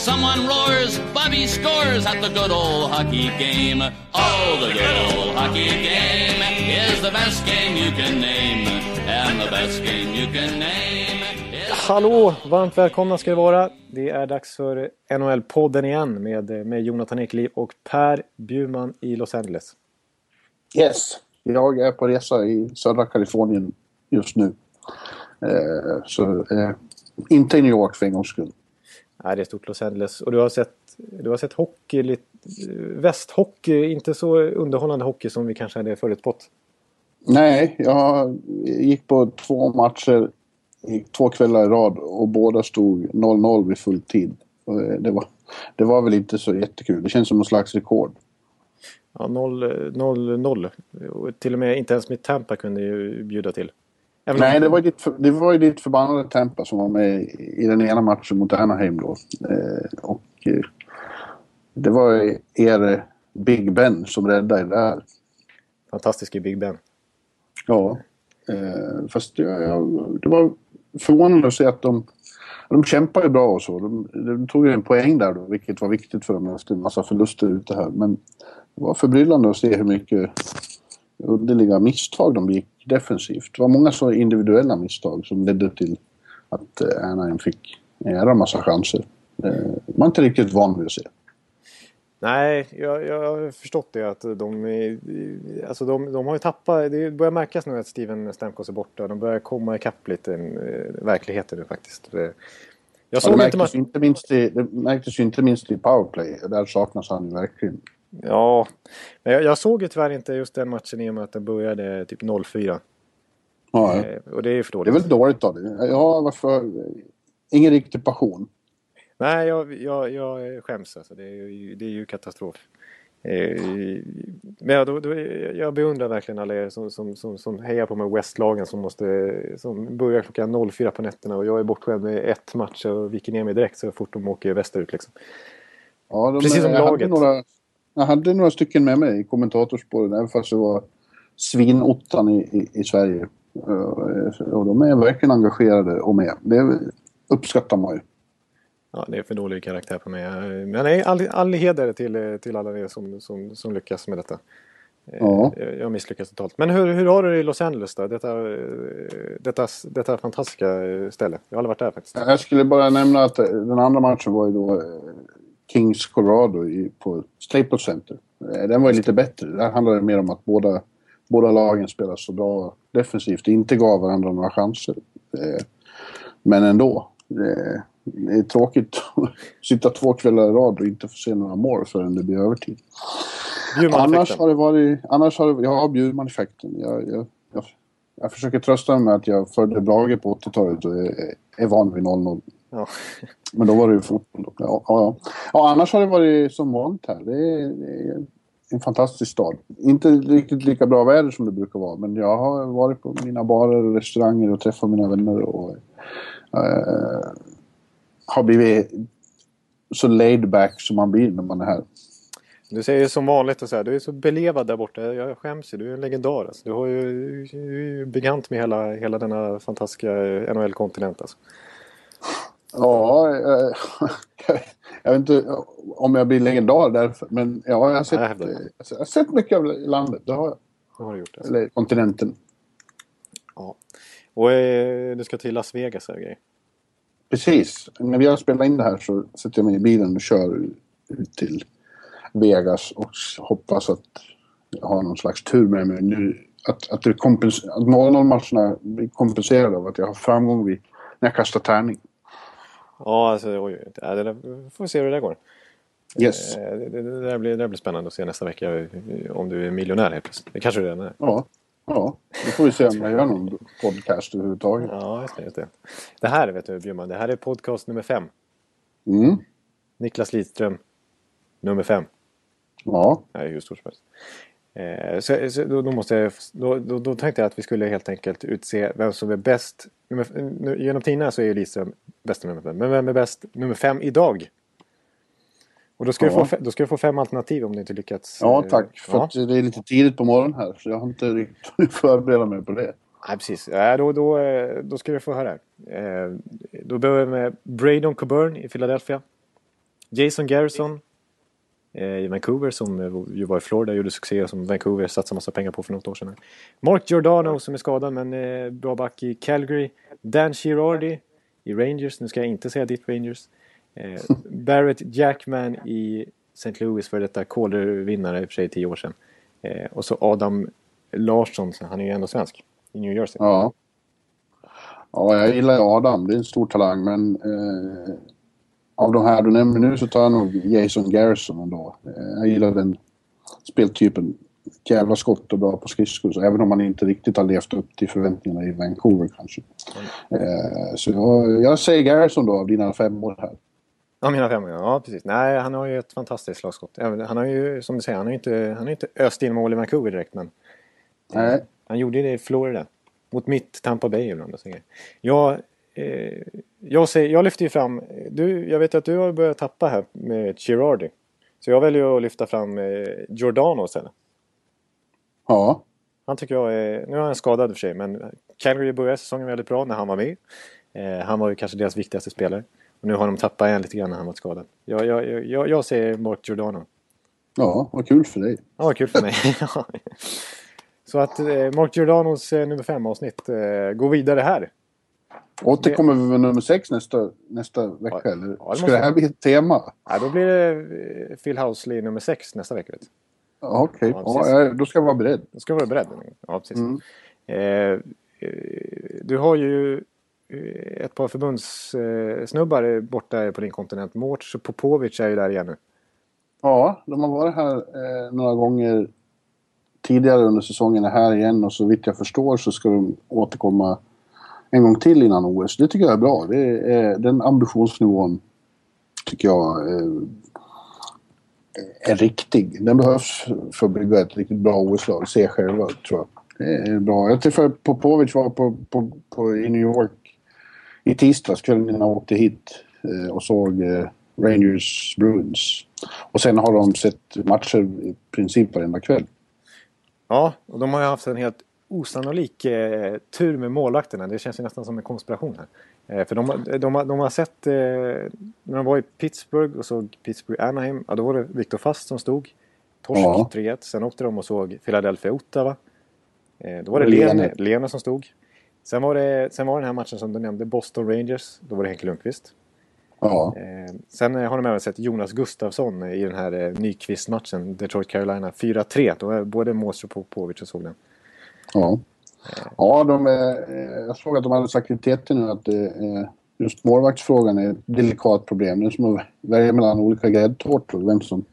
Someone roars, Bobby scores at the good old hockey game. Oh, the good old hockey game is the best game you can name, and the best game you can name. Hallå! Varmt välkomna ska det vara. Det är dags för NHL-podden igen med, med Jonathan Ekeliv och Per Bjurman i Los Angeles. Yes, jag är på resa i södra Kalifornien just nu. Eh, så eh, inte i New York för en gångs skull. Nej, det är stort Los Angeles. Och du har sett, du har sett hockey, lite, västhockey, inte så underhållande hockey som vi kanske hade förutspått. Nej, jag gick på två matcher två kvällar i rad och båda stod 0-0 vid full tid. Det var, det var väl inte så jättekul. Det känns som någon slags rekord. Ja, 0-0. Till och med inte ens mitt Tampa kunde ju bjuda till. Även Nej, det var, ditt, det var ju ditt förbannade Tampa som var med i den ena matchen mot Anaheim då. Eh, och eh, det var er Big Ben som räddade det här. Fantastiska Big Ben. Ja. Eh, fast jag, jag, det var förvånande att se att de... De kämpar ju bra och så. De, de tog ju en poäng där då, vilket var viktigt för dem efter en massa förluster ute här. Men det var förbryllande att se hur mycket underliga misstag de gick defensivt. Det var många så individuella misstag som ledde till att eh, Anaheim fick en jävla massa chanser. Eh, man är inte riktigt van vid att se. Nej, jag, jag har förstått det att de, alltså de, de har ju tappat, det börjar märkas nu att Steven Stamkos är borta. De börjar komma ikapp lite äh, verkligheten nu faktiskt. Jag såg ja, det, märktes inte, inte minst i, det märktes ju inte minst i powerplay. Där saknas han ju verkligen. Ja, men jag, jag, såg ju tyvärr inte just den matchen i och med att den började typ 04. Ja, eh, och det är för dåligt. Det är väl dåligt av dig. Ja, varför? Ingen riktig passion. Nej, jag, jag, jag skäms alltså. Det är ju, det är ju katastrof. Eh, men jag, då, då, jag beundrar verkligen alla er som, som, som, som hejar på med Westlagen som, måste, som börjar klockan 04 på nätterna och jag är bortskämd med ett match och viker ner mig direkt så fort de åker västerut. Liksom. Ja, de, Precis som jag laget. Hade några, jag hade några stycken med mig i kommentatorspåret även fast det var svinottan i, i, i Sverige. Eh, och de är verkligen engagerade och med. Det uppskattar man ju. Ja, det är för dålig karaktär på mig. Men nej, all, all heder till, till alla er som, som, som lyckas med detta. Ja. Jag, misslyckas totalt. Men hur, hur har du det i Los Angeles då? Detta, detta, detta fantastiska ställe. Jag har aldrig varit där faktiskt. Jag skulle bara nämna att den andra matchen var ju då eh, Kings Colorado i, på Staples Center. Eh, den var ju lite bättre. Där handlade det mer om att båda, båda lagen spelade så bra defensivt. Inte gav varandra några chanser. Eh, men ändå det är tråkigt att sitta två kvällar i rad och inte få se några mål förrän det blir övertid. Annars har det varit... Annars har det, ja, Bjurman-effekten. Jag, jag, jag, jag, försöker trösta mig med att jag födde Brage på 80-talet och är, är van vid 0-0. Ja. Men då var det ju fotboll. Ja, ja, ja. annars har det varit som vanligt här. Det är, det är en fantastisk stad. Inte riktigt lika bra väder som det brukar vara, men jag har varit på mina barer och restauranger och träffat mina vänner och äh, har blivit så laid back som man blir när man är här. Du säger som vanligt och så här, du är så belevad där borta. Jag skäms ju, du är en legendar. Alltså. Du, har ju, du är ju bekant med hela, hela denna fantastiska NHL-kontinent. Alltså. Ja, jag, jag, vet inte om jag blir legendar därför. Men ja, jag har sett, jag, jag har sett mycket av landet. Det har jag. Det har gjort. Alltså. Eller kontinenten. Ja. Och eh, du ska till Las Vegas och grejer. Precis. När vi har spelat in det här så sätter jag mig i bilen och kör ut till Vegas och hoppas att jag har någon slags tur med mig nu. Att, att, det kompens- att 0-0-matcherna blir kompenserade av att jag har framgång vid, när jag kastar tärning. Ja, alltså, oj, det där, får vi se hur det där går. Yes. Eh, det, det, där blir, det där blir spännande att se nästa vecka om du är miljonär helt plötsligt. Det kanske du redan är. Ja. Ja, då får vi se om jag gör någon podcast överhuvudtaget. Ja, just det. Just det. det här vet du Björman, det här är podcast nummer fem. Mm. Niklas Lidström, nummer fem. Ja. Det är hur stort som helst. Eh, så, så då, då, måste jag, då, då, då, tänkte jag att vi skulle helt enkelt utse vem som är bäst. Nummer, genom tiderna så är Lidström bästa nummer fem. Men vem är bäst nummer fem idag? Och då ska, ja. du få, då ska du få fem alternativ om du inte lyckats. Ja, tack. För ja. det är lite tidigt på morgonen här. Så jag har inte riktigt förberett mig på det. Nej, precis. Ja, då, då, då ska du få höra. Eh, då börjar vi med Braydon Coburn i Philadelphia. Jason Garrison eh, i Vancouver som eh, ju var i Florida och gjorde succé som Vancouver satsade massa pengar på för något år sedan. Mark Giordano som är skadad men eh, bra back i Calgary. Dan Girardi i Rangers. Nu ska jag inte säga ditt Rangers. Eh, Barrett Jackman i St. Louis för detta Calder-vinnare i och för sig tio år sedan. Eh, och så Adam Larsson, han är ju ändå svensk, i New Jersey. Ja. Ja, jag gillar Adam. Det är en stor talang, men eh, av de här du nämner nu så tar jag nog Jason Garrison ändå. Eh, jag gillar den speltypen. Jävla skott och bra på skridskor, även om man inte riktigt har levt upp till förväntningarna i Vancouver kanske. Mm. Så jag, jag säger Garrison då, av dina fem år här. Ja, mina fem Ja, precis. Nej, han har ju ett fantastiskt slagskott. Han har ju, som du säger, han har ju inte, han har inte öst in mål i Vancouver direkt, men... Nej. Han gjorde det i Florida. Mot mitt Tampa Bay ibland. Och. Jag, jag, säger, jag lyfter ju fram... Du, jag vet att du har börjat tappa här med Girardi. Så jag väljer att lyfta fram eh, Giordano istället. Ja. Han tycker jag är... Nu är han skadad i och för sig, men Calgary började säsongen väldigt bra när han var med. Eh, han var ju kanske deras viktigaste spelare. Och nu har de tappat en lite grann när han varit skadad. Jag, jag, jag, jag säger Mark Giordano. Ja, vad kul för dig. Ja, vad kul för mig. Så att eh, Mark Giordanos eh, nummer fem avsnitt eh, går vidare här. Återkommer vi med nummer sex nästa, nästa vecka? Ja, eller? Ja, det Ska det här bli ett tema? Ja, då blir det eh, Phil Housley nummer sex nästa vecka. Okej, okay. ja, då ska jag vara beredd. Då ska jag vara beredd. Ja, precis. Mm. Eh, du har ju Eh, ett par förbundssnubbar borta på din kontinent. Mårts och Popovic är ju där igen nu. Ja, de har varit här eh, några gånger tidigare under säsongen är här igen och så vitt jag förstår så ska de återkomma en gång till innan OS. Det tycker jag är bra. Det är, eh, den ambitionsnivån tycker jag är, är riktig. Den behövs för att bygga ett riktigt bra OS-lag. Se själva, tror jag. Det är bra. Jag träffade Popovic var på, på, på, i New York i tisdags kvällen innan jag åkte hit eh, och såg Rangers Bruins. Och sen har de sett matcher i princip varenda kväll. Ja, och de har ju haft en helt osannolik eh, tur med målvakterna. Det känns ju nästan som en konspiration här. Eh, för de, de, de, de har sett, eh, när de var i Pittsburgh och såg Pittsburgh Anaheim, ja då var det Viktor Fast som stod. Torsk ja. 3-1. Sen åkte de och såg Philadelphia Ottawa. Eh, då var det Lene, Lene som stod. Sen var, det, sen var det den här matchen som du nämnde, Boston Rangers. Då var det Henke Lundqvist. Ja. Eh, sen har de även sett Jonas Gustafsson i den här eh, Nyqvist-matchen, Detroit Carolina 4-3. Då är både Mås och Popovic och såg den. Ja. Ja, de, eh, jag såg att de hade sagt i TT nu att eh, just målvaktsfrågan är ett delikat problem. Det är som att välja mellan olika gräddtårtor. Vem som,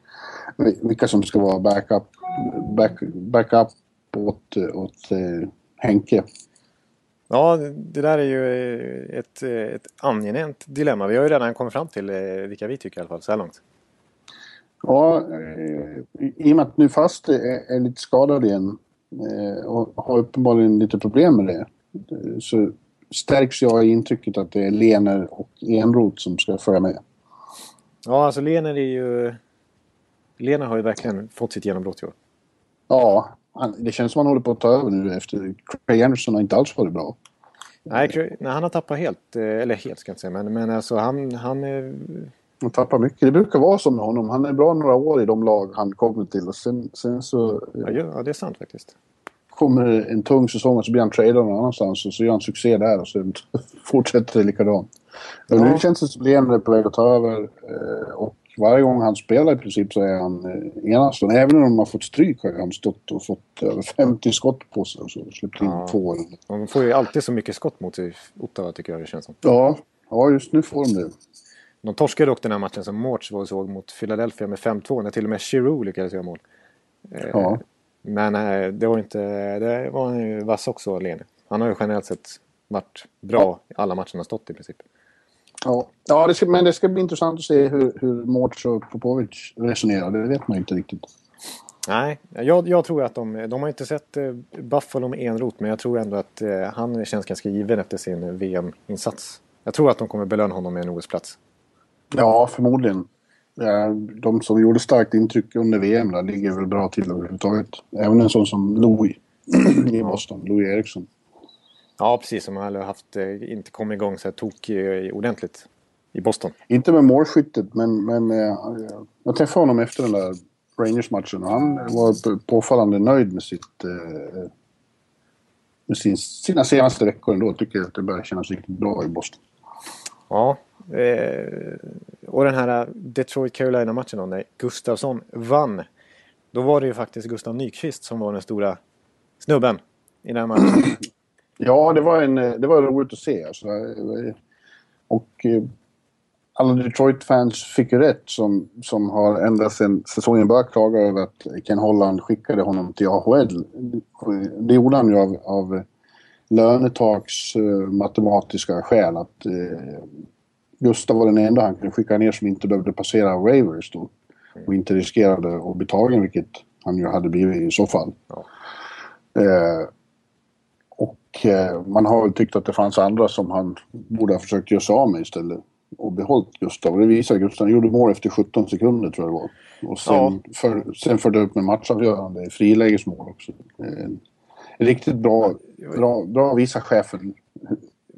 vilka som ska vara backup, back, backup åt, åt eh, Henke. Ja, det där är ju ett, ett angenämt dilemma. Vi har ju redan kommit fram till vilka vi tycker i alla fall så här långt. Ja, i och med att nu fast är, är lite skadad igen och har uppenbarligen lite problem med det så stärks jag i intrycket att det är Lener och Enroth som ska följa med. Ja, alltså Lener är ju... Lener har ju verkligen fått sitt genombrott i år. Ja, han, det känns som han håller på att ta över nu efter... Craig Anderson har inte alls varit bra. Nej, nej han har tappat helt. Eh, eller helt ska jag inte säga, men, men alltså han... Han, han tappar mycket. Det brukar vara så med honom. Han är bra några år i de lag han kommer till och sen, sen så... Ja, ja, det är sant faktiskt. Kommer en tung säsong och så blir han tradad någon annanstans och så gör han succé där och sen fortsätter det likadant. Ja. Nu känns det som att Leander är på väg att ta över eh, och varje gång han spelar i princip så är han eh, enastående. Även om de har fått stryk har han stått och fått över 50 skott på sig och så släppt in ja. två. De får ju alltid så mycket skott mot sig, Ottawa tycker jag det känns som. Ja, ja just nu får de det. De torskade dock den här matchen som Mårts var såg mot Philadelphia med 5-2 när till och med Giroux lyckades göra mål. Eh, ja. Men eh, det var inte... Det var han ju vass också, Lene. Han har ju generellt sett varit bra i alla matcher han har stått i princip. Ja, ja det ska, men det ska bli intressant att se hur, hur Mårts och Popovic resonerar. Det vet man inte riktigt. Nej, jag, jag tror att de... De har inte sett eh, Buffalo med enrot men jag tror ändå att han känns ganska given efter sin VM-insats. Jag tror att de kommer belöna honom med en OS-plats. Ja, förmodligen. De som gjorde starkt intryck under VM där ligger väl bra till överhuvudtaget. Även en sån som Louis i Boston, Louis Eriksson. Ja, precis. Som har haft, eh, inte kommit igång så här tok eh, ordentligt i Boston. Inte med målskyttet, men, men eh, jag träffade honom efter den där Rangers-matchen och han var påfallande nöjd med sitt... Med sin, sina senaste veckor ändå. Tycker att det börjar kännas riktigt bra i Boston. Ja. Eh, och den här Detroit-Carolina-matchen då, när Gustafsson vann. Då var det ju faktiskt Gustav Nyqvist som var den stora snubben i den här matchen. Ja, det var, en, eh, det var roligt att se. Alltså. Eh, och eh, alla Detroit-fans fick ju rätt som, som har ända sedan säsongen började klaga över att Ken Holland skickade honom till AHL. Det gjorde han ju av, av lönetaks-matematiska skäl. Att Gustav var den enda han kunde skicka ner som inte behövde passera Ravers då. Och inte riskerade att bli tagen, vilket han ju hade blivit i så fall. Ja. Uh, och man har väl tyckt att det fanns andra som han borde ha försökt göra sig av med istället och behållit Gustav. Och det visar Gustav. Han gjorde mål efter 17 sekunder tror jag det var. Och sen, ja. för, sen förde upp med matchavgörande frilägesmål också. Eh, riktigt bra, bra, bra visa chefen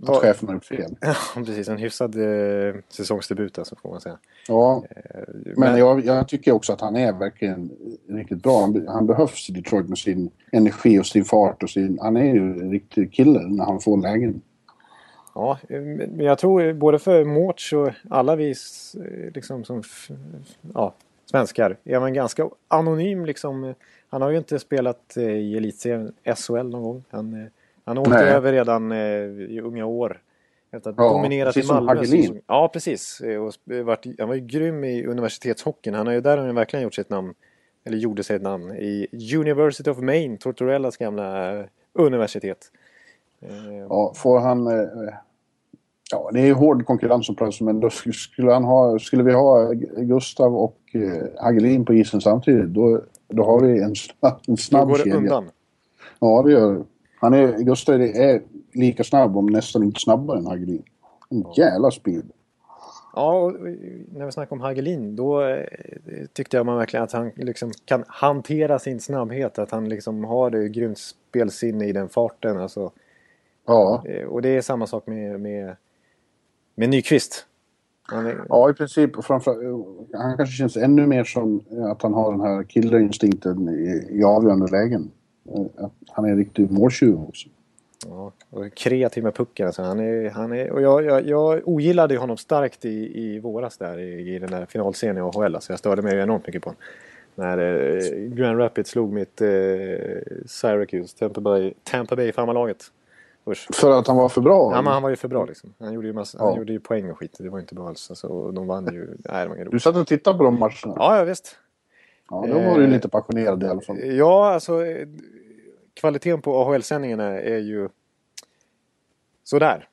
att chefen har gjort fel. Ja, precis. En hyfsad eh, säsongsdebut alltså, får man säga. Ja, eh, men, men jag, jag, tycker också att han är verkligen riktigt bra. Han, han, behövs i Detroit med sin energi och sin fart och sin... Han är ju en riktig kille när han får lägen. Ja, men jag tror både för Mårts och alla vi liksom som ja, svenskar är man ganska anonym liksom. Han har ju inte spelat eh, i elitserien SHL någon gång. Han, eh, han åkte Nej. över redan eh, i unga år. Efter att ja, dominerat i Malmö. Som ja, precis. Och varit, han var ju grym i universitetshockeyn. Han har ju där har han verkligen gjort sitt namn. Eller gjorde sig ett namn. I University of Maine, Tortorellas gamla universitet. Ja, får han Ja, det är hård konkurrens om platsen men då skulle, han ha, skulle vi ha Gustav och eh, Hagelin på isen samtidigt då, då har vi en, en snabb Då går det undan. Ja, det gör han är, Gustav är lika snabb, om nästan inte snabbare än Hagelin. En jävla speed. Ja, när vi snackar om Hagelin då eh, tyckte jag man verkligen att han liksom kan hantera sin snabbhet. Att han liksom har det grymt spelsinne i den farten. Alltså. Ja. Eh, och det är samma sak med, med med Nyqvist? Är... Ja, i princip. han kanske känns ännu mer som att han har den här killerinstinkten i, i avgörande lägen. Att han är en riktig måltjuv också. Ja, och kreativ med pucken. Alltså han är, han är, och jag, jag, jag ogillade honom starkt i, i våras där i, i den där finalserien i AHL. Alltså jag störde mig enormt mycket på honom. När eh, Grand Rapids slog mitt eh, Syracuse, Tampa Bay, Tampa Bay farmarlaget. För att han var för bra? Ja, men han var ju för bra liksom. Han gjorde ju, massa, ja. han gjorde ju poäng och skit. Det var inte bra alls. Alltså, och de vann ju. Nej, det var Du satt och tittade på de matcherna? Ja, ja visst. Ja, då var du eh, lite passionerad i alla fall. Ja, alltså kvaliteten på AHL-sändningarna är ju sådär.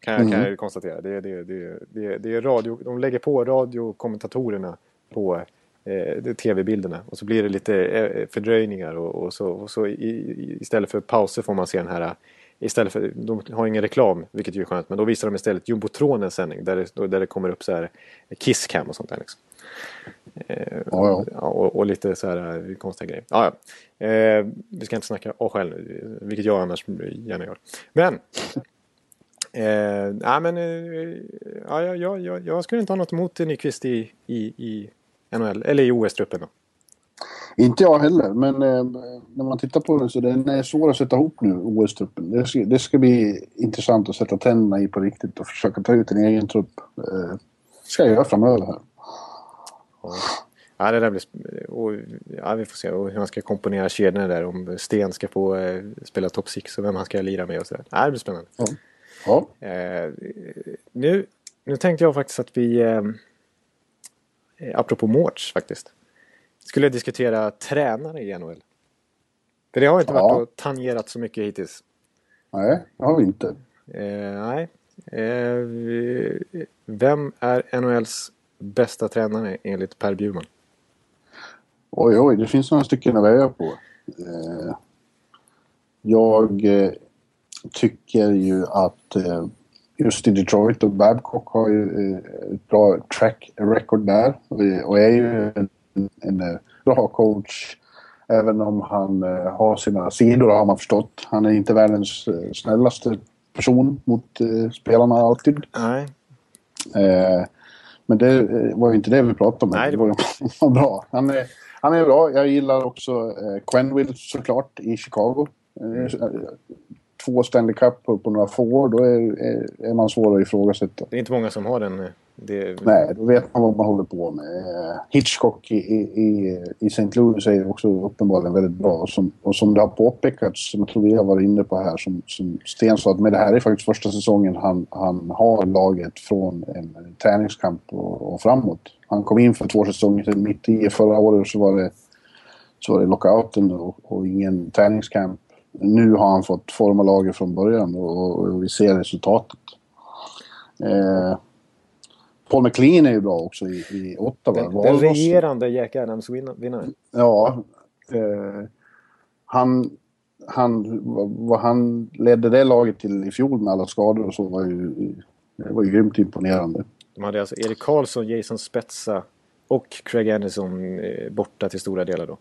Kan jag, mm. kan jag konstatera. Det, det, det, det, det är radio, de lägger på radiokommentatorerna på eh, tv-bilderna. Och så blir det lite eh, fördröjningar och, och så, och så i, istället för pauser får man se den här Istället för, de har ingen reklam, vilket ju är skönt, men då visar de istället jumbotronens sändning där det, där det kommer upp så här Kisscam och sånt där. Liksom. Eh, ja, ja. och, och, lite så här eh, konstiga grejer. Ja, ja. Eh, vi ska inte snacka AHL nu, vilket jag annars gärna gör. Men Eh, nej, men eh, ja, ja, ja, jag skulle inte ha något emot Nyqvist i, i, i NHL, eller i OS-truppen. Inte jag heller, men eh, när man tittar på den så den är svår att sätta ihop nu, OS-truppen. Det ska, det ska bli intressant att sätta tänderna i på riktigt och försöka ta ut en egen trupp. Eh, ska jag göra framöver här. Ja, det där blir... Och, ja, vi får se och hur han ska komponera kedjorna där. Om Sten ska få eh, spela top 6 och vem han ska lira med och sådär. Ja, det blir spännande. Ja. ja. Eh, nu, nu tänkte jag faktiskt att vi... Eh, apropå Mårts faktiskt skulle diskutera tränare i NHL. För det har inte ja. varit och tangerat så mycket hittills. Nej, det har vi inte. Eh, nej. Eh, vem är NHLs bästa tränare enligt Per Bjurman? Oj, oj, det finns några stycken att välja på. Eh, jag eh, tycker ju att eh, just i Detroit och Babcock har ju ett bra track record där och är ju en, en bra coach. Även om han har sina sidor har man förstått. Han är inte världens snällaste person mot spelarna alltid. Nej. Men det var ju inte det vi pratade om. Nej, det var, var bra. Han är, han är bra. Jag gillar också eh, Quenville såklart i Chicago. Eh, två Stanley Cup på, på några få år, då är, är, är man svår att ifrågasätta. Det är inte många som har den. Eh, det... Nej, då vet man vad man håller på med. Eh, Hitchcock i, i, i St. Louis är också uppenbarligen väldigt bra. Och som, och som det har påpekats, som jag tror vi har varit inne på här, som, som Sten sa, att med det här är faktiskt första säsongen han, han har laget från en, en träningskamp och, och, framåt. Han kom in för två säsonger sedan, mitt i förra året så var det, så var det lockouten och, och ingen träningskamp nu har han fått forma laget från början och, och vi ser resultatet. Eh, Paul McLean är ju bra också i, i Ottawa. Den, den regerande Jack Adams-vinnaren. Ja. Eh, han, han, vad han ledde det laget till i fjol med alla skador och så var ju, det var ju grymt imponerande. De hade alltså Erik Karlsson, Jason Spetsa och Craig Anderson eh, borta till stora delar då.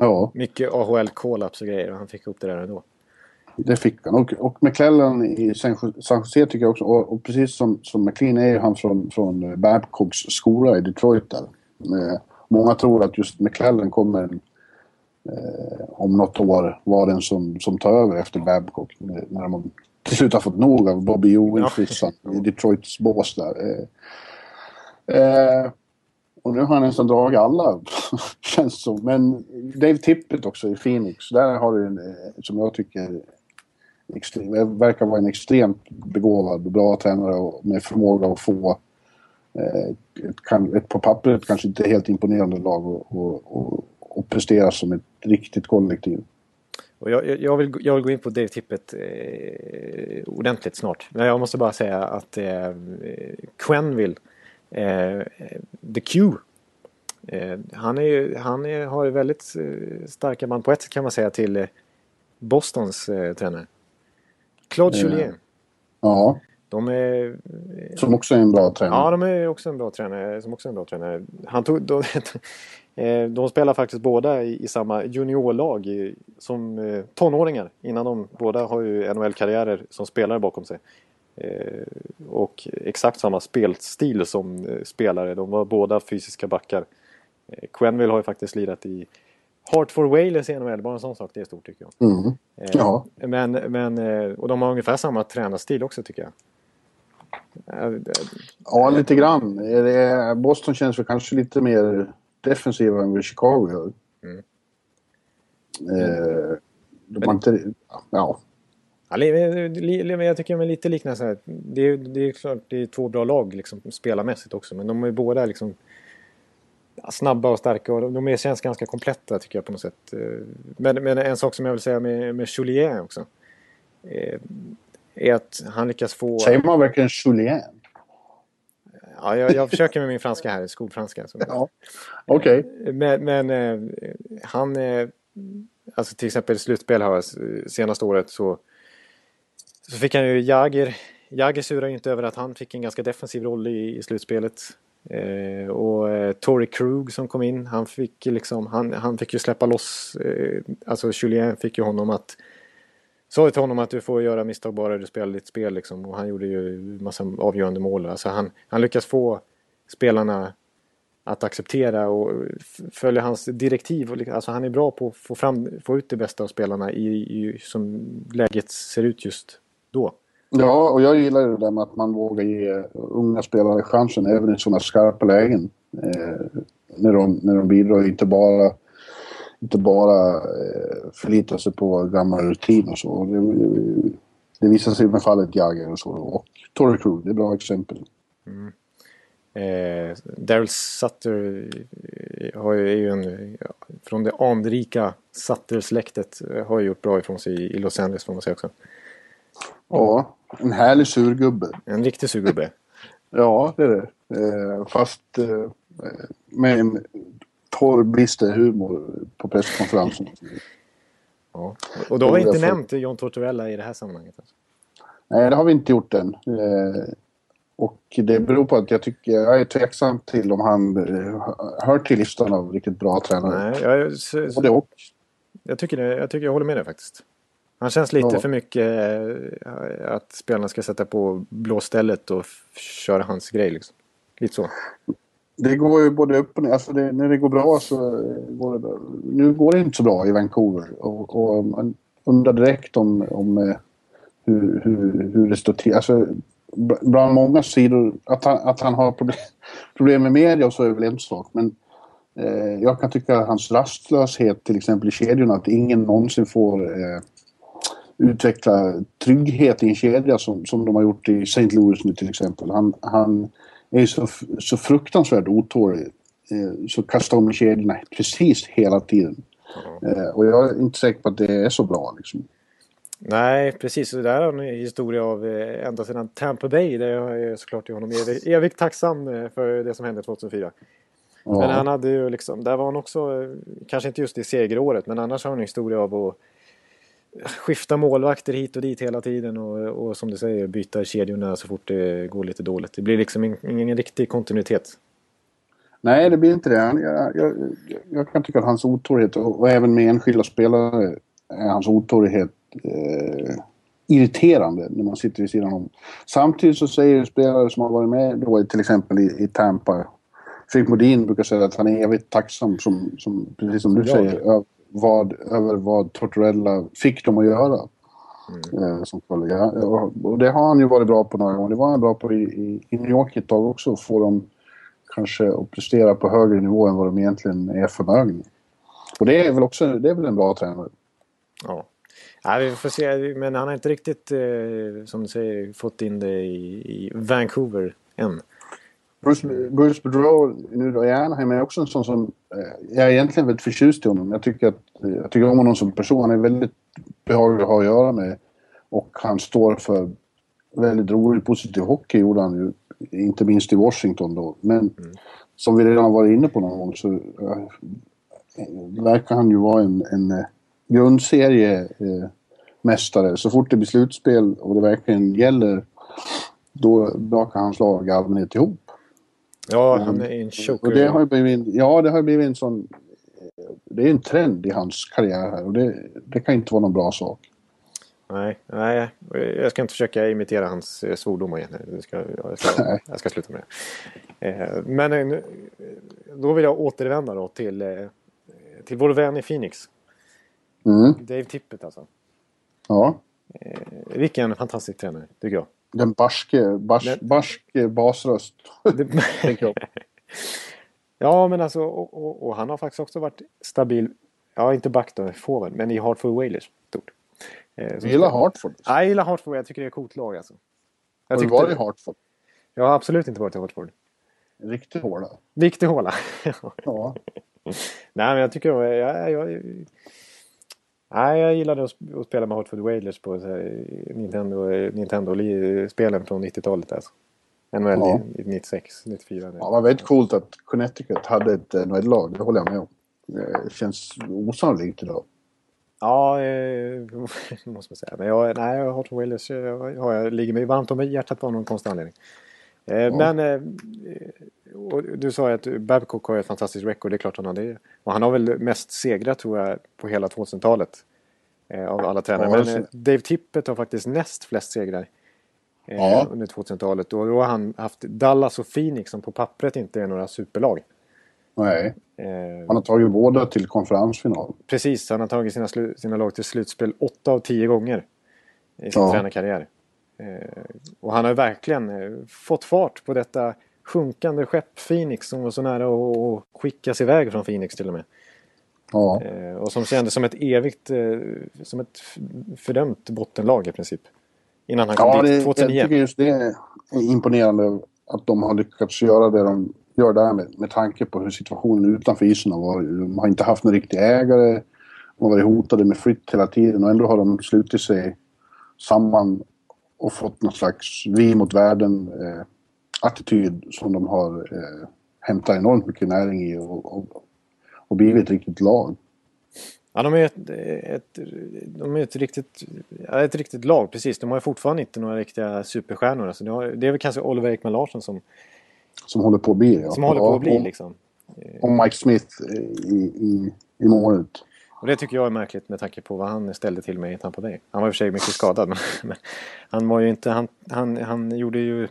Ja. Mycket AHL-kollaps och grejer och han fick upp det där ändå. Det fick han. Och, och McClellan i San Jose tycker jag också, och, och, precis som, som McLean är han från, från Babcocks skola i Detroit där. Eh, många tror att just McClellan kommer eh, om något år vara den som, som tar över efter Babcock. När de till slut har fått nog av Bobby Ewing-frissan ja. i Detroits bås där. Eh, eh och nu har han nästan dragit alla, känns som. Men Dave Tippett också i Phoenix, där har du en, eh, som jag tycker extrem, verkar vara en extremt begåvad och bra tränare och med förmåga att få eh, ett, ett, på pappret kanske inte helt imponerande lag och, och, och, och prestera som ett riktigt kollektiv. Och jag, jag, vill, jag vill gå in på Dave Tippett eh, ordentligt snart. Men jag måste bara säga att eh, Quenville Eh, The Q. Eh, han är, han är, har ju väldigt eh, starka band på ett sätt kan man säga till Bostons tränare. Claude Julien. Ja. De är... Som också är en bra tränare. Ja, de är också en bra tränare. Som också är en bra tränare. Han tog, de, de spelar faktiskt båda i, i samma juniorlag i, som tonåringar. Innan de båda har ju NHL-karriärer som spelare bakom sig. Eh, och exakt samma spelstil som eh, spelare. De var båda fysiska backar. Eh, Quenville har ju faktiskt lirat i Hartford Whalers i NHL, bara en sån sak, det är stort tycker jag. Mm. Ja. Men, men, och de har ungefär samma tränarstil också tycker jag. Ja, lite grann. Boston känns väl kanske lite mer defensiva än vad Chicago gör. Mm. Eh, de har inte... Ja, jag tycker de är lite liknande. Det är, det är klart det är två bra lag liksom, spelarmässigt också. Men de är båda liksom snabba och starka och de känns ganska kompletta tycker jag på något sätt. Eh, men, men en sak som jag vill säga med, med Julien också. Eh, är att han lyckas få... Säger man verkligen Julien? Ja, jag, jag försöker med min franska här, skolfranska. Ja, okej. Okay. Men, men eh, han... Alltså till exempel slutspel här senaste året så så fick han ju Jagr. Jagr surar ju inte över att han fick en ganska defensiv roll i, i slutspelet. Eh, och eh, Tory Krug som kom in, han fick, liksom, han, han fick ju släppa loss. Eh, alltså Julien fick ju honom att sa till honom att du får göra misstag bara du spelar ditt spel liksom. Och han gjorde ju massa avgörande mål. Alltså han, han lyckas få spelarna att acceptera och följa hans direktiv. Alltså han är bra på att få, fram, få ut det bästa av spelarna i, i som läget ser ut just då. Ja, och jag gillar det där med att man vågar ge unga spelare chansen även i sådana skarpa lägen. Eh, när, de, när de bidrar, inte bara, inte bara eh, förlita sig på gamla rutin och så. Det, det visar sig med fallet Jagger och så. Och Torrey Crew, det är bra exempel. Mm. Eh, Daryl Sutter eh, har ju, är ju en, från det anrika Sutter-släktet, eh, har ju gjort bra ifrån sig i Los Angeles får man säga också. Ja, en härlig surgubbe. En riktig surgubbe. ja, det är det. Eh, fast eh, med en torr, bister humor på presskonferensen. Ja. Och då har vi inte nämnt John Tortorella i det här sammanhanget. Alltså. Nej, det har vi inte gjort än. Eh, och det beror på att jag tycker, jag är tveksam till om han hör till listan av riktigt bra tränare. Nej, jag, så, Både och. Jag tycker, det, jag tycker jag håller med dig faktiskt. Han känns lite Ja. för mycket eh, att spelarna ska sätta på blåstället och köra hans grej liksom. Lite så. Det går ju både upp och ner. Alltså det, när det går bra så går det bra. Nu går det inte så bra i Vancouver. Och, och man undrar direkt om, om eh, hur, hur, hur det står till. Alltså, bland många sidor, att han, att han har problem, problem med media och så är väl en sak. Men eh, jag kan tycka att hans rastlöshet till exempel i kedjorna, att ingen någonsin får eh, utveckla trygghet i en kedja som, som de har gjort i St. Louis nu till exempel. Han, han är så, så fruktansvärt otålig. Eh, så kastar om kedjorna precis hela tiden. Eh, och jag är inte säker på att det är så bra liksom. Nej, precis. Det där har en historia av eh, ända sedan Tampa Bay. Där jag är såklart honom evigt, evigt tacksam för det som hände 2004. Ja. Men han hade ju liksom, där var han också, kanske inte just i segeråret, men annars har han en historia av att skifta målvakter hit och dit hela tiden och, och som du säger byta kedjorna så fort det går lite dåligt. Det blir liksom ingen, ingen riktig kontinuitet. Nej, det blir inte det. Jag, jag, jag, kan tycka att hans otålighet och, och även med enskilda spelare är hans otålighet eh, irriterande när man sitter vid sidan om. Samtidigt så säger spelare som har varit med då till exempel i, i Tampa Fredrik Modin brukar säga att han är evigt tacksam, som, som, precis som du Jag. säger, vad, över vad Tortorella fick dem att göra. Eh, som kollega. Och, det har han ju varit bra på några gånger. Det var han bra på i, i, i New York ett tag också. Få dem kanske att prestera på högre nivå än vad de egentligen är förmögna. Och det är väl också det är väl en bra tränare. Ja. Nej, vi får se, men han har inte riktigt, eh, som du säger, fått in det i, i Vancouver än. Bruce, Bruce Boudreau nu då i Anaheim är också en sån som... Eh, jag är egentligen väldigt förtjust i honom. Jag tycker, att, eh, jag tycker om honom som person. Han är väldigt behaglig att ha att göra med. Och han står för väldigt rolig, positiv hockey gjorde han ju. Inte minst i Washington då. Men som vi redan varit inne på någon gång så eh, verkar han ju vara en, en eh, grundserie eh, mästare. Så fort det blir slutspel och det verkligen gäller då brakar hans lag i allmänhet ihop. Ja, han är en choker. Och det har blivit, ja, det har blivit en sån... Det är en trend i hans karriär här och det, det kan inte vara någon bra sak. Nej, nej, jag ska inte försöka imitera hans eh, svordomar igen. Jag ska, jag, ska, jag ska sluta med det. Eh, Men eh, då vill jag återvända då till, till vår vän i Phoenix. Mm, Dave Tippett alltså. ja. Vilken fantastisk tränare, tycker jag. Den barske, bars, Den- barske basröst. Tänker jag. ja, men alltså, och, och, och han har faktiskt också varit stabil. Ja, inte back då, forward, men i Hartford Whalers. Stort. Eh, Jag gillar Hartford. Ja, jag gillar Hartford. Jag tycker det är ett coolt lag alltså. Jag, Har du varit i Hartford? jag har absolut inte varit i Hartford. Riktigt hårda. Viktig håla. Ja. Nej, men jag tycker... Jag, jag, jag, nej, jag gillade att sp- att spela med Hartford Whalers på så här, Nintendo, Nintendo-spelen från 90-talet. Alltså. NHL Ja. i 96, 94. ja, det var väldigt coolt att Connecticut hade ett NHL-lag. Det håller jag med om. Det känns osannolikt idag. Ja, eh, måste man säga. Men jag, nej, Hartford Whalers eh, har jag, ligger mig varmt om hjärtat av någon konstig anledning. Eh, Men eh, du sa ju att Babcock har ett fantastiskt record, det är klart han har det. Och han har väl mest segrar tror jag på hela 2000-talet. Eh, av alla tränare. Ja, Men Dave Tippett har faktiskt näst flest segrar. Ja. Under 2000-talet. Och då har han haft Dallas och Phoenix som på pappret inte är några superlag. Nej. Han har tagit båda till konferensfinal. Precis, han har tagit sina, sina lag till slutspel åtta av tio gånger i sin Ja. tränarkarriär. Eh, och han har verkligen eh, fått fart på detta sjunkande skepp Phoenix som var så nära att skickas iväg från Phoenix till och med. Ja. Eh, och som kändes som ett evigt, som ett fördömt bottenlag i princip. Innan han kom Ja, dit det, jag 2009. tycker just det är imponerande att de har lyckats göra det de gör där med, med tanke på hur situationen utanför isen har varit. De har inte haft någon riktig ägare. De har varit hotade med flytt hela tiden och ändå har de slutit sig samman och fått någon slags vi mot världen eh, som de har eh, hämtat enormt mycket näring i och, och, och blivit ett riktigt lag. Ja, de är ett, ett, de är ett, riktigt, ett riktigt lag, precis. De har fortfarande inte några riktiga superstjärnor. Alltså, det, har, det är väl kanske Oliver Ekman Larsson som... Som håller på att bli, ja. Som håller på att bli, liksom. Och Mike Smith i, i, i målet. Och det tycker jag är märkligt med tanke på vad han ställde till med i Tampa Bay. Han var i och för sig mycket skadad, men, men han var ju inte... Han, han, han gjorde ju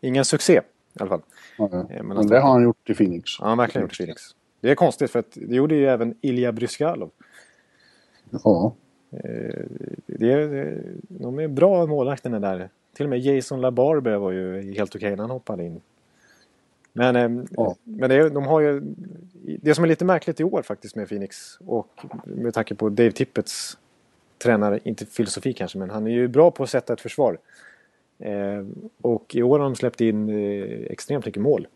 ingen succé i alla fall. Ja, men, men det har han gjort i Phoenix. Ja, han har verkligen gjort i Phoenix. Det är konstigt för att det gjorde ju även Ilja Bryskalov. Ja. Eh, det är, de är bra målvakterna där. Till och med Jason LaBarber var ju helt okej när han hoppade in. Men, eh, ja. men det, de har ju... Det som är lite märkligt i år faktiskt med Phoenix och med tanke på Dave Tippets tränare, inte filosofi kanske, men han är ju bra på att sätta ett försvar. Eh, och i år har de släppt in extremt mycket mål.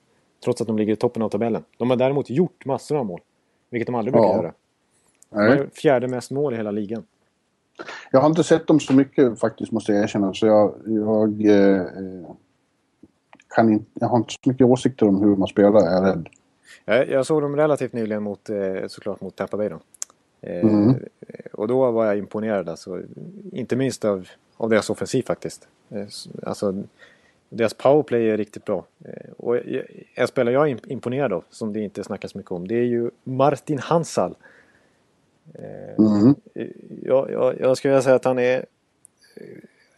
Trots att de ligger i toppen av tabellen. De har däremot gjort massor av mål. Vilket de aldrig brukar ja. göra. Nej. fjärde mest mål i hela ligan. Jag har inte sett dem så mycket faktiskt måste jag erkänna. Så jag, jag eh, kan inte, jag har inte så mycket åsikter om hur man spelar, är jag rädd. Jag, jag såg dem relativt nyligen mot, eh, såklart mot Tampa Bay då. Eh, mm. Och då var jag imponerad alltså. Inte minst av, av deras offensiv faktiskt. Eh, alltså, deras powerplay är riktigt bra. Och en spelare jag är imponerad av, som det inte snackas mycket om, det är ju Martin Hansal. Mm. Jag, jag, jag skulle vilja säga att han är...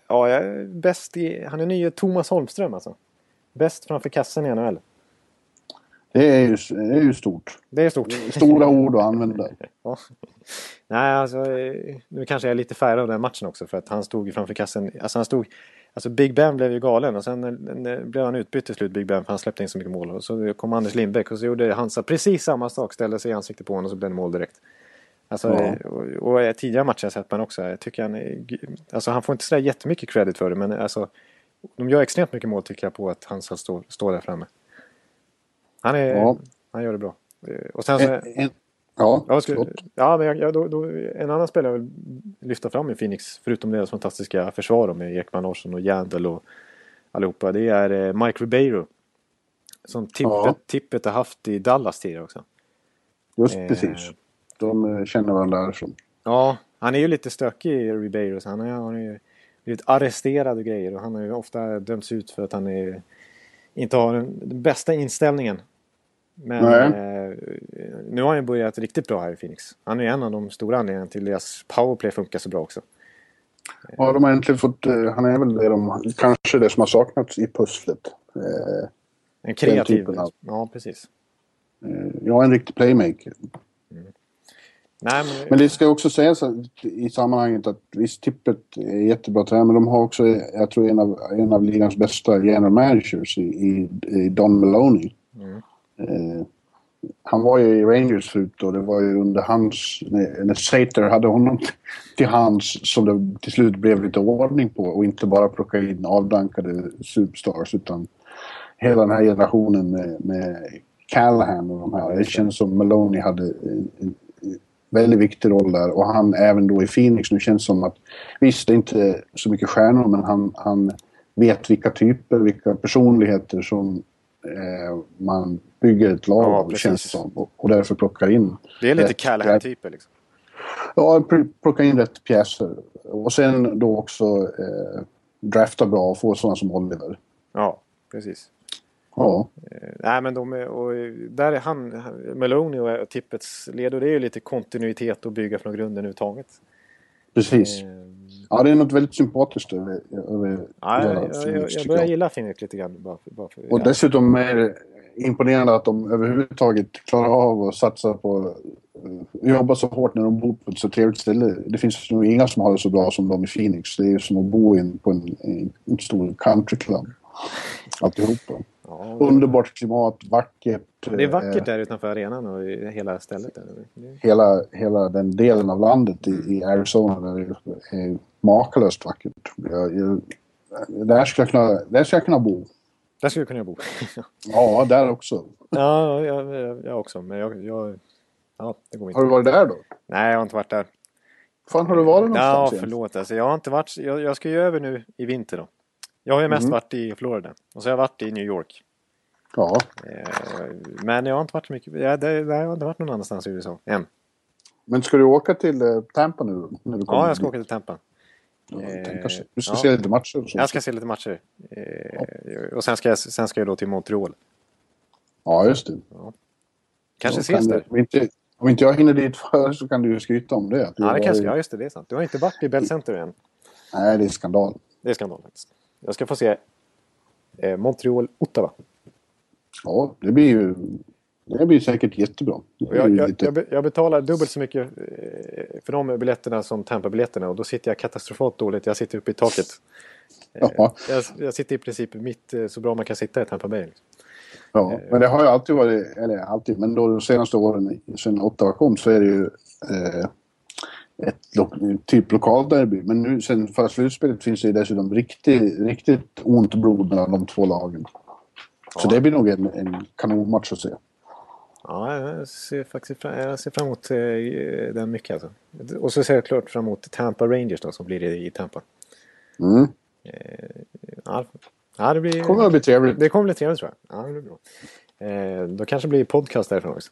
Ja, jag är bäst i... Han är nye Thomas Holmström alltså. Bäst framför kassen i NHL. Det är ju, det är ju stort. Det är stort. Stora ord att använda. ja. Nej, alltså nu kanske jag är lite färgad av den matchen också för att han stod ju framför kassen. Alltså han stod... Alltså Big Ben blev ju galen och sen blev han utbytt till slut Big Ben för han släppte in så mycket mål. Och så kom Anders Lindbäck och så gjorde Hansa precis samma sak. Ställde sig i ansiktet på honom och så blev det mål direkt. Alltså, ja. och, och tidigare matcher har jag sett man också. Jag tycker han, alltså han får inte sådär jättemycket credit för det men alltså de gör extremt mycket mål tycker jag på att Hansa står, står där framme. Han, är, ja. han gör det bra. Och sen så, en, en, ja, ja, skulle, ja, men jag, då, då, en annan spelare jag vill lyfta fram i Phoenix, förutom deras fantastiska försvar med Ekman Larsson och Jandel och allihopa, det är eh, Mike Ribeiro. Som tippet, ja. tippet har haft i Dallas tidigare också. Just eh, precis. De eh, känner varandra därifrån. Ja, han är ju lite stökig Ribeiro. Så han har ju blivit arresterad och grejer och han har ju ofta dömts ut för att han är, inte har den, den bästa inställningen. Men eh, nu har han börjat riktigt bra här i Phoenix. Han är en av de stora anledningarna till deras powerplay funkar så bra också. Ja, de har äntligen fått... Uh, han är väl det de, kanske det som har saknats i pusslet. Uh, en kreativ... Av, ja, precis. Uh, ja, en riktig playmaker. Nej, men... men... det ska också sägas i sammanhanget att visst, Tippet är jättebra tränare men de har också, jag tror, en av, en av ligans bästa general managers i, i, i Don Maloney. Mm. Eh, han var ju i Rangers förut och det var ju under hans, när, när Sater hade honom till hans som det till slut blev lite ordning på och inte bara plocka in avdankade superstars utan hela den här generationen med, med Callahan och de här. Det känns som Maloney hade en, väldigt viktig roll där och han även då i Phoenix nu känns som att visst det är inte så mycket stjärnor men han, han vet vilka typer, vilka personligheter som eh, man bygger ett lag ja, av känns som och, och därför plockar in. Det är lite Callahan-typer liksom. Ja, plocka in rätt pjäser och sen då också eh, drafta bra och få sådana som Oliver. Ja, precis. Ja. Eh, nej men de och där är han, Meloni och Tippets ledare, det är ju lite kontinuitet att bygga från grunden överhuvudtaget. Precis. Eh, ja, det är något väldigt sympatiskt över, över ja, jag, jag, jag, jag börjar gilla Phoenix lite grann. Bara för, bara för, och ja. dessutom är det imponerande att de överhuvudtaget klarar av att satsa på uh, jobba så hårt när de bor på ett så trevligt ställe. Det finns nog inga som har det så bra som de i Phoenix. Det är ju som att bo in på en, en, en stor countryclub. Alltihopa. Ja, Underbart klimat, vackert. Det är vackert eh, där utanför arenan och hela stället. Där. Hela, hela den delen av landet i, i Arizona där det är makalöst vackert. Jag, jag, där, ska jag kunna, där ska jag kunna bo. Där skulle jag kunna bo. ja, där också. ja, jag, jag, jag också. Men jag, jag, ja, det går inte. Har du varit där då? Nej, jag har inte varit där. fan har du varit någonstans? Ja, förlåt. Alltså, jag har inte varit... Jag, jag ska ju över nu i vinter då. Jag har ju mest mm. varit i Florida och så har jag varit i New York. Ja. Eh, men jag har inte varit så mycket... Ja, det, det har inte varit någon annanstans i USA än. Men ska du åka till eh, Tampa nu? När du kommer Ja, jag ska åka till Tampa. Ja, Eh. Du ska ja. se lite matcher och så. Jag ska se lite matcher. Eh, och sen ska, jag, sen ska jag då till Montreal. Ja, just det. Kanske Då ses där. Om inte, om inte jag hinner dit före så kan du ju skryta om det. Ja, det kanske, ja, just det. Det är sant. Du har inte varit i Bell Center än. Nej, det är skandal. Det är skandal faktiskt. Jag ska få se eh, Montreal-Ottawa. Ja, det blir ju... Det blir säkert jättebra. Blir Jag, jag, lite- jag, be- jag betalar dubbelt så mycket eh, för de biljetterna som Tampa-biljetterna och då sitter jag katastrofalt dåligt. Jag sitter uppe i taket. Eh, Ja. Jag, jag sitter i princip mitt så bra man kan sitta i Tampa Bay. Liksom. Ja, men det har ju alltid varit, eller alltid, men då de senaste åren sen Ottawa kom så är det ju eh, ett lo, typ lokalderby. Men nu sen förra slutspelet finns det ju dessutom riktigt, riktigt ont blod mellan de två lagen. Så Ja. det blir nog en, en kanonmatch att se. Ja, jag ser faktiskt fram, jag ser fram emot eh, den mycket alltså. Och så ser jag klart fram emot Tampa Rangers då som blir i, i Tampa. Mm. Ja, ja det blir... kommer att bli trevligt. Det kommer bli trevligt tror jag. Ja, det blir bra. Eh, då kanske det blir podcast därifrån också.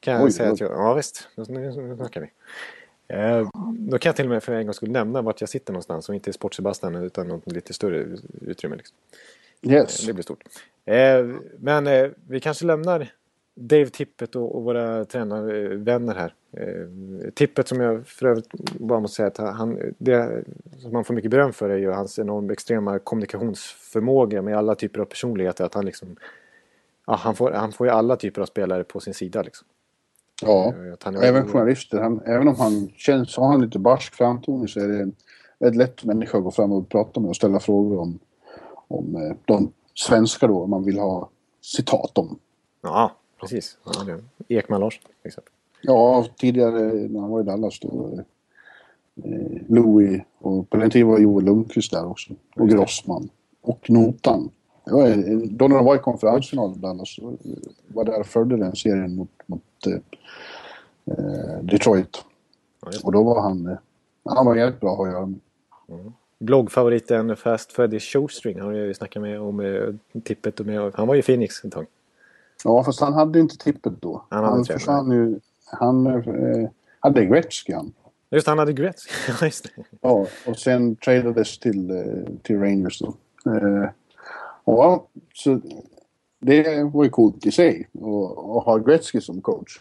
Kan jag Oj, säga att jag, ja visst, nu snackar vi. Eh, då kan jag till och med för en gång skulle nämna vart jag sitter någonstans och inte i Sport-Sebastian utan något lite större utrymme. Liksom. Yes. Det blir stort. Eh, men eh, vi kanske lämnar Dave Tippet och, våra tränarvänner här. Eh, Tippet som jag för övrigt bara måste säga att han, det som man får mycket beröm för är ju hans enormt extrema kommunikationsförmåga med alla typer av personligheter. Att han liksom ja, han, får, han får ju alla typer av spelare på sin sida liksom. Ja. Även journalister. Han, även om han känns, har han lite barsk framtoning så är det en väldigt lätt människa att gå fram och prata med och ställa frågor om, om eh, de svenskar då man vill ha citat om. Ja, precis. Ja, det. Ekman Larsson till exempel. Ja, tidigare när han var i Dallas då. Eh, Louis och på den tiden var Joel Lundqvist där också. Och Grossman. Och Notan. Det var, då när de var i konferensfinal i Dallas var där och följde den serien mot, mot eh, eh, Detroit. Ja. Och då var han... eh, Han var jävligt bra att göra med. Bloggfavoriten Fast Freddy Showstring har jag ju snackat med om eh, tippet. Och med, han var ju Phoenix ett tag. Ja, fast han hade inte tippet då. Han Han, försvann ju... Han eh, hade Gretzky han. Just han hade Gretzky. Ja, och sen tradades till, eh, till Rangers då. Eh, ja, så det var ju coolt i sig att ha Gretzky som coach.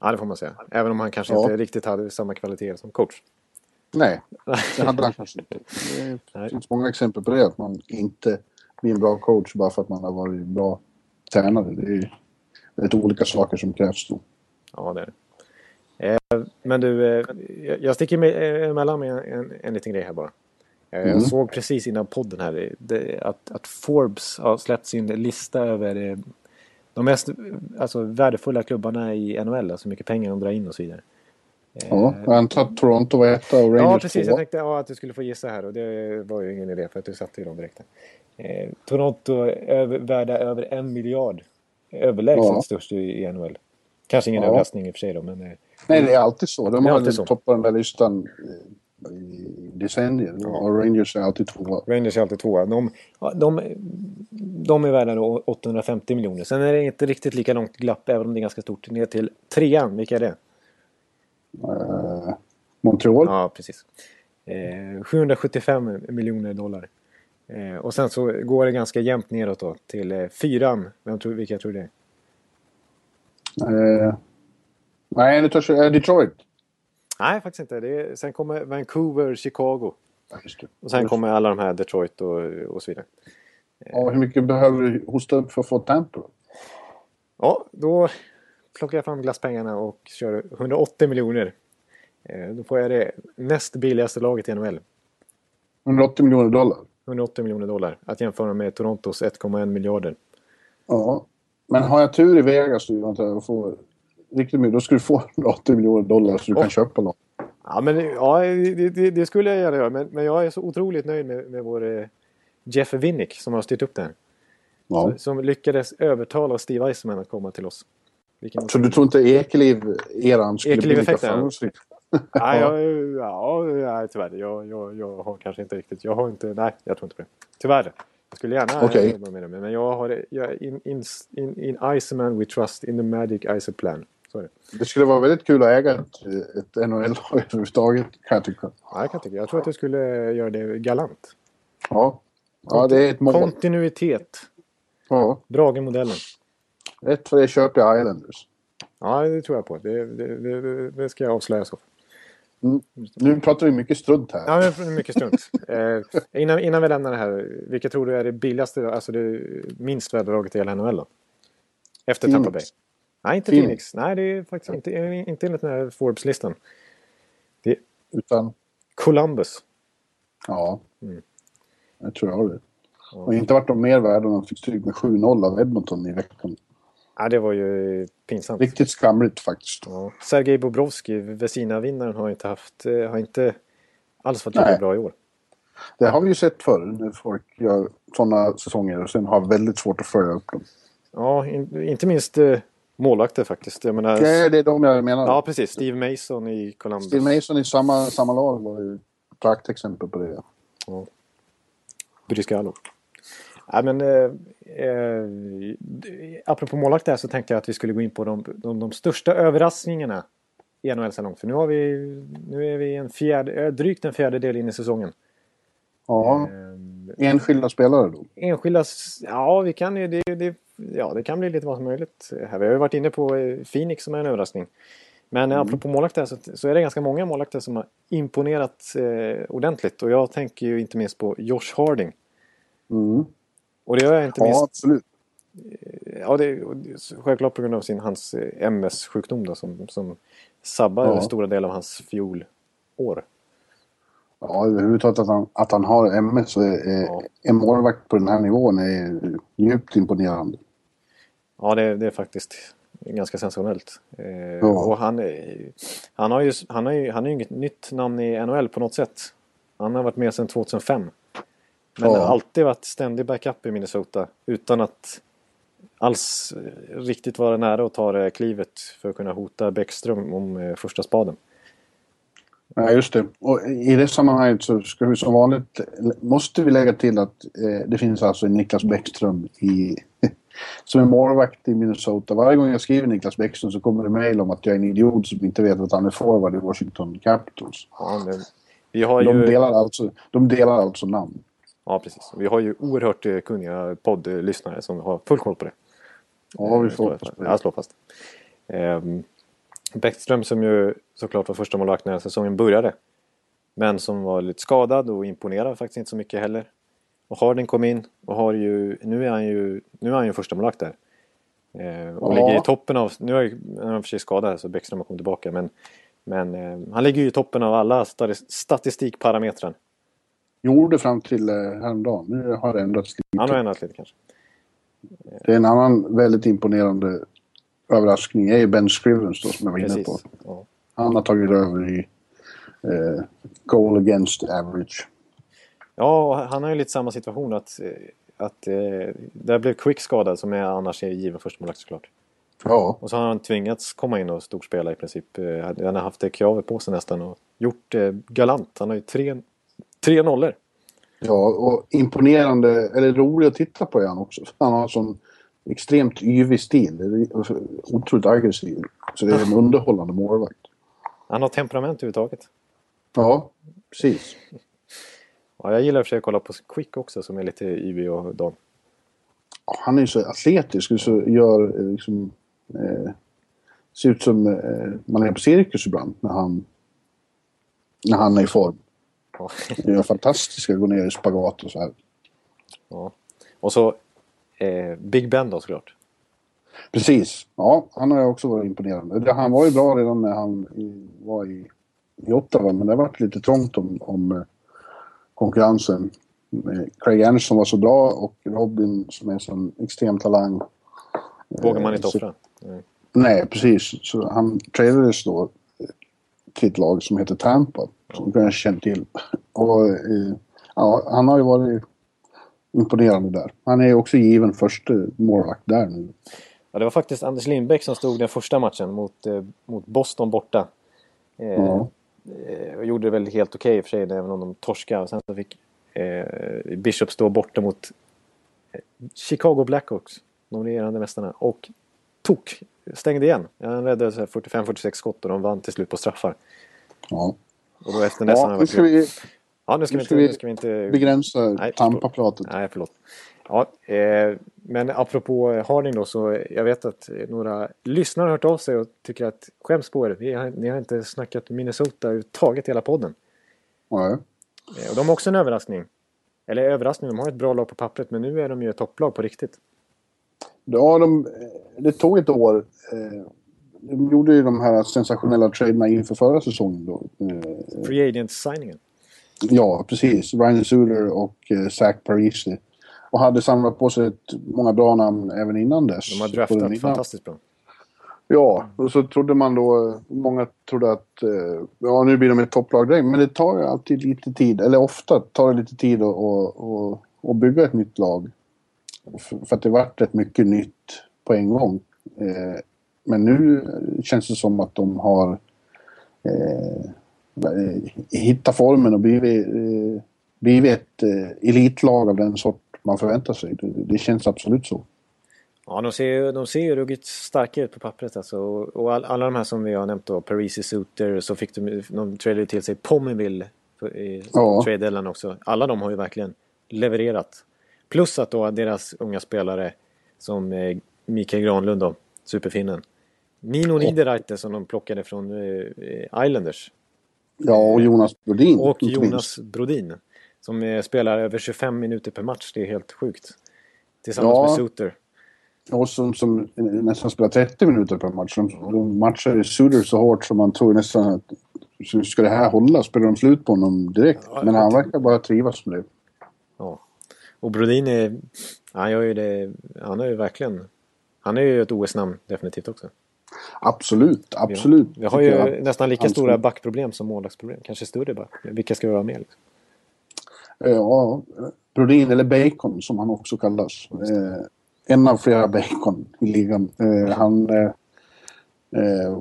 Ja, det får man säga. Även om han kanske Ja. inte riktigt hade samma kvaliteter som coach. Nej, det hade han kanske inte. Det finns många exempel på det, att man inte blir en bra coach bara för att man har varit en bra tränare. Det är väldigt olika saker som krävs då. Ja, det är det. Eh, Men du, eh, jag- sticker eh, emellan med en, en, en liten grej här bara. Eh, Mm. Jag såg precis innan podden här att, att Forbes har släppt sin lista över eh, de mest alltså, värdefulla klubbarna i NHL. Alltså hur mycket pengar de drar in och så vidare. Ja, jag antar att Toronto var etta och Rangers Ja, precis. Jag tvåa. tänkte ja, att du skulle få gissa här och det var ju ingen idé för att du satte ju dem direkt. Eh, Toronto över, värda över en miljard. Överlägset Ja. störst i i NHL. Kanske ingen Ja. överraskning i och för sig då, men eh, Nej, det är alltid så. De har alltid så. toppat den där listan i decennier. Och Rangers är alltid tvåa. Rangers är alltid tvåa. De, ja, de, de är värda då 850 miljoner. Sen är det inte riktigt lika långt glapp, även om det är ganska stort, ner till trean. Vilka är det? Eh, Montreal. Ja, precis. Eh, 775 miljoner dollar. Eh, och sen så går det ganska jämnt neråt då till eh, fyran. Vem tror, vilka tror du det är? Eh, nej, det törs eh, Detroit. Nej, faktiskt inte. Är, sen kommer Vancouver, Chicago. Ja. Och sen kommer alla de här Detroit och, och så vidare. Ja, hur mycket behöver du hosta upp för att få Tampa? Ja, då plockar jag fram glasspengarna och kör 180 miljoner. Eh, då får jag det näst billigaste laget i NHL. 180 miljoner dollar. 180 miljoner dollar. Att jämföra med Torontos 1,1 miljarder. Ja. Men har jag tur i Vegas du, antar jag, och får riktigt mycket, då ska du få 180 miljoner dollar så du Åh. kan köpa något. Ja, men ja, det, det, det skulle jag gärna göra. Men, men jag är så otroligt nöjd med, med vår eh, Jeff Winnick som har styrt upp det här. Ja. Som lyckades övertala Steve Eisman att komma till oss. Vilken Så du tror inte Ekeliv-eran skulle bli lika framgångsrik? Nej, jag, ja, nej, tyvärr. Jag, jag, jag har kanske inte riktigt... Jag har inte... Nej, jag tror inte på det. Tyvärr. Jag skulle gärna Okej. jobba med det. Men jag har... Jag, in, in, in, in Iceman we trust in the magic Ice plan. Så det. Det skulle vara väldigt kul att äga ett, ett NHL-lag överhuvudtaget kan jag tycka. Ja, jag kan tycka. Jag tror att du skulle göra det galant. Ja, ja det är ett mål. Kontinuitet. Ja, Brage-modellen. rätt för det köper jag Islanders. Ja, det tror jag på. Det, det, det, ska jag avslöja så. Nu pratar vi mycket strunt här. Ja, mycket strunt. eh, innan, innan vi lämnar det här. Vilket tror du är det billigaste, alltså det minst värda laget i hela NHL då? Efter Phoenix. Tampa Bay? Nej, inte Phoenix. Phoenix. Nej, det är faktiskt inte, inte enligt den här Forbes-listan. Det Utan, Columbus. ja. Mm. Jag tror jag har det. Och inte varit de mer värda än de fick stryk med 7-0 av Edmonton i veckan. Ja, det var ju pinsamt. Riktigt skamligt faktiskt. Ja. Sergej Bobrovski, Vesina-vinnaren, har inte haft, eh, har inte alls varit lika bra i år. Det har vi ju sett förr när folk gör sådana säsonger och sen har väldigt svårt att följa upp dem. Ja, in, inte minst eh, målvakter faktiskt. Jag menar, Det är det de jag menar. ja, precis. Steve Mason i Columbus. Steve Mason i samma, samma lag var ju ett praktexempel på det. Bryskallo. Ja, men, eh, eh, apropå målvakter så tänkte jag att vi skulle gå in på de, de, de största överraskningarna i NHL så långt. För nu, har vi, nu är vi en fjärde, eh, drygt en fjärdedel in i säsongen. Ja, Eh, enskilda spelare då. enskilda, ja, vi kan ju, det, det, ja, det kan bli lite vad som möjligt. Här, vi har ju varit inne på eh, Phoenix som är en överraskning. Men mm. apropå målvakter så, så är det ganska många målvakter som har imponerat eh, ordentligt. Och jag tänker ju inte minst på Josh Harding. Mm. Och det gör jag inte minst Ja, absolut. Ja, det, är självklart på grund av sin, hans eh, MS-sjukdom då, som, som sabbar Ja. stora delar av hans fjolår. Ja, överhuvudtaget att han, att han har MS och är Ja. en målvakt på den här nivån är djupt imponerande. Ja, det, det är faktiskt ganska sensationellt. Eh, Ja. Och han, han, har ju, han, har ju, han är ju inget nytt namn i NHL på något sätt. Han har varit med sedan 2005. Men Ja. har alltid varit ständig backup i Minnesota utan att alls eh, riktigt vara nära att ta det klivet för att kunna hota Bäckström om eh, första spaden. Ja, just det. Och i det sammanhanget så ska vi som vanligt, måste vi lägga till att eh, det finns alltså en Niklas Bäckström i, som är målvakt i Minnesota. Varje gång jag skriver Niklas Bäckström så kommer det mejl om att jag är en idiot som inte vet att han är forward i Washington Capitals. Ja, men vi har De ju... delar alltså, de delar alltså namn. Ja, precis. Vi har ju oerhört eh, kunniga poddlyssnare som har full koll på det. Ja, vi Eh, får slår hoppas på det. Jag slår fast. Ehm, Bäckström som ju såklart var första målvakt när säsongen började. Men som var lite skadad och imponerade faktiskt inte så mycket heller. Och Harding kom in och har ju, nu är han ju, nu är han ju första målvakt där. Eh, och Ja. ligger i toppen av, nu är han i och för sig skadad så Bäckström har kommit tillbaka men, men eh, han ligger ju i toppen av alla stati- statistikparametrar. Gjorde fram till eh, häromdagen. Nu har det ändrats lite. Han har ändrat lite kanske. Det är en annan väldigt imponerande överraskning är ju Ben Scrivens då som jag var inne på. Ja. Han har tagit över i eh, goal against average. Ja, han har ju lite samma situation att, eh, att eh, där blev Quick skadad som är annars är given förstemålvakt såklart. Ja, Och så har han tvingats komma in och storspela i princip. Eh, Han har haft det kravet på sig nästan och gjort det galant. Han har ju tre, tre nollor. ja och imponerande, eller rolig att titta på är han också. Han har sån extremt yvig stil. Otroligt aggressiv. Så det är en underhållande målvakt. Han har temperament överhuvudtaget. Ja, precis. Ja, jag gillar i och för sig att kolla på Quick också som är lite yvig och dan. Han är ju så atletisk och så gör eh, liksom... Eh, ser ut som eh, man är på cirkus ibland när han, när han är i form. Ja. Det är fantastiskt att gå ner i spagat och så här. Ja. Och så eh, Big Ben då såklart. Precis. Ja, han har ju också varit imponerande. Han var ju bra redan när han var i, i Ottawa, men det har varit lite trångt om, om eh, konkurrensen. Eh, Craig Anderson var så bra och Robin som är en sån extrem talang. Vågar man inte så- offra. Nej. Nej, precis. Så han tradades då eh, till ett lag som heter Tampa. Som jag känner till. Och, eh, ja, han har ju varit imponerande där. Han är också given första målvakt där nu. Ja, det var faktiskt Anders Lindbäck som stod den första matchen mot, eh, mot Boston borta. Eh, Ja. Eh, och gjorde det väl helt okej i och för sig, även om de torskade. Sen så fick eh, Bishop stå borta mot Chicago Blackhawks, de regerande mästarna. Och tok stängde igen. Han räddade 45-46 skott och de vann till slut på straffar. Ja. Och då efter nästan... Ja, nu ska vi, ja, nu ska nu vi ska inte... vi Nu ska vi inte begränsa Tampa-pratet. Nej, förlåt. Ja, eh, men apropå Harding då så jag vet att några lyssnare har hört av sig och tycker att skäms på er. Vi har, ni har inte snackat Minnesota överhuvudtaget hela podden. Ja. Eh, och de har också en överraskning. Eller överraskning, de har ett bra lag på pappret men nu är de ju ett topplag på riktigt. Ja, de, det tog ett år. Eh, De gjorde ju de här sensationella traderna inför förra säsongen. Då. Eh, Free agent-signingen. Ja, precis. Ryan Suter och eh, Zach Parisi. Och hade samlat på sig många bra namn även innan dess. De har draftat fantastiskt bra. Ja, och så trodde man då... Många trodde att eh, ja, nu blir de ett topplag direkt. Men det tar ju alltid lite tid, eller ofta tar det lite tid att, att, att, bygga ett nytt lag. För, att det vart rätt mycket nytt på en gång. Eh, men nu känns det som att de har eh, hittat formen och blivit, blivit ett elitlag av den sort man förväntar sig. Det, det känns absolut så. Ja, de ser ju de ser ju ruggigt starka ut på pappret alltså. Och, och all, alla de här som vi har nämnt då, Parisi Suter, så fick de, de tradade till sig Pominville i Ja. trade också. Alla de har ju verkligen levererat. Plus att då deras unga spelare som eh, Mikael Granlund då, superfinnen. Nino Niederreiter som de plockade från eh, Islanders. Ja, och Jonas Brodin. Och Jonas. Brodin. Som spelar över 25 minuter per match. Det är helt sjukt. Tillsammans Ja. med Suter. Och som, som nästan spelar 30 minuter per match. De, de matchar ju Suter så hårt som man tror nästan att så ska det här hålla? Spelar de slut på honom direkt? Ja, Men han verkar bara trivas med det. Ja. Och Brodin är... Han gör ju det... Han är ju verkligen... Han är ju ett OS-namn definitivt också. Absolut, absolut. Vi har tycker ju jag. nästan lika stora backproblem som målvaktsproblem. Kanske större back. Vilka ska vi vara med? Liksom? Eh, ja, Brodin eller Bacon som han också kallas. Eh, en av flera Bacon i ligan. Eh, han... Eh, eh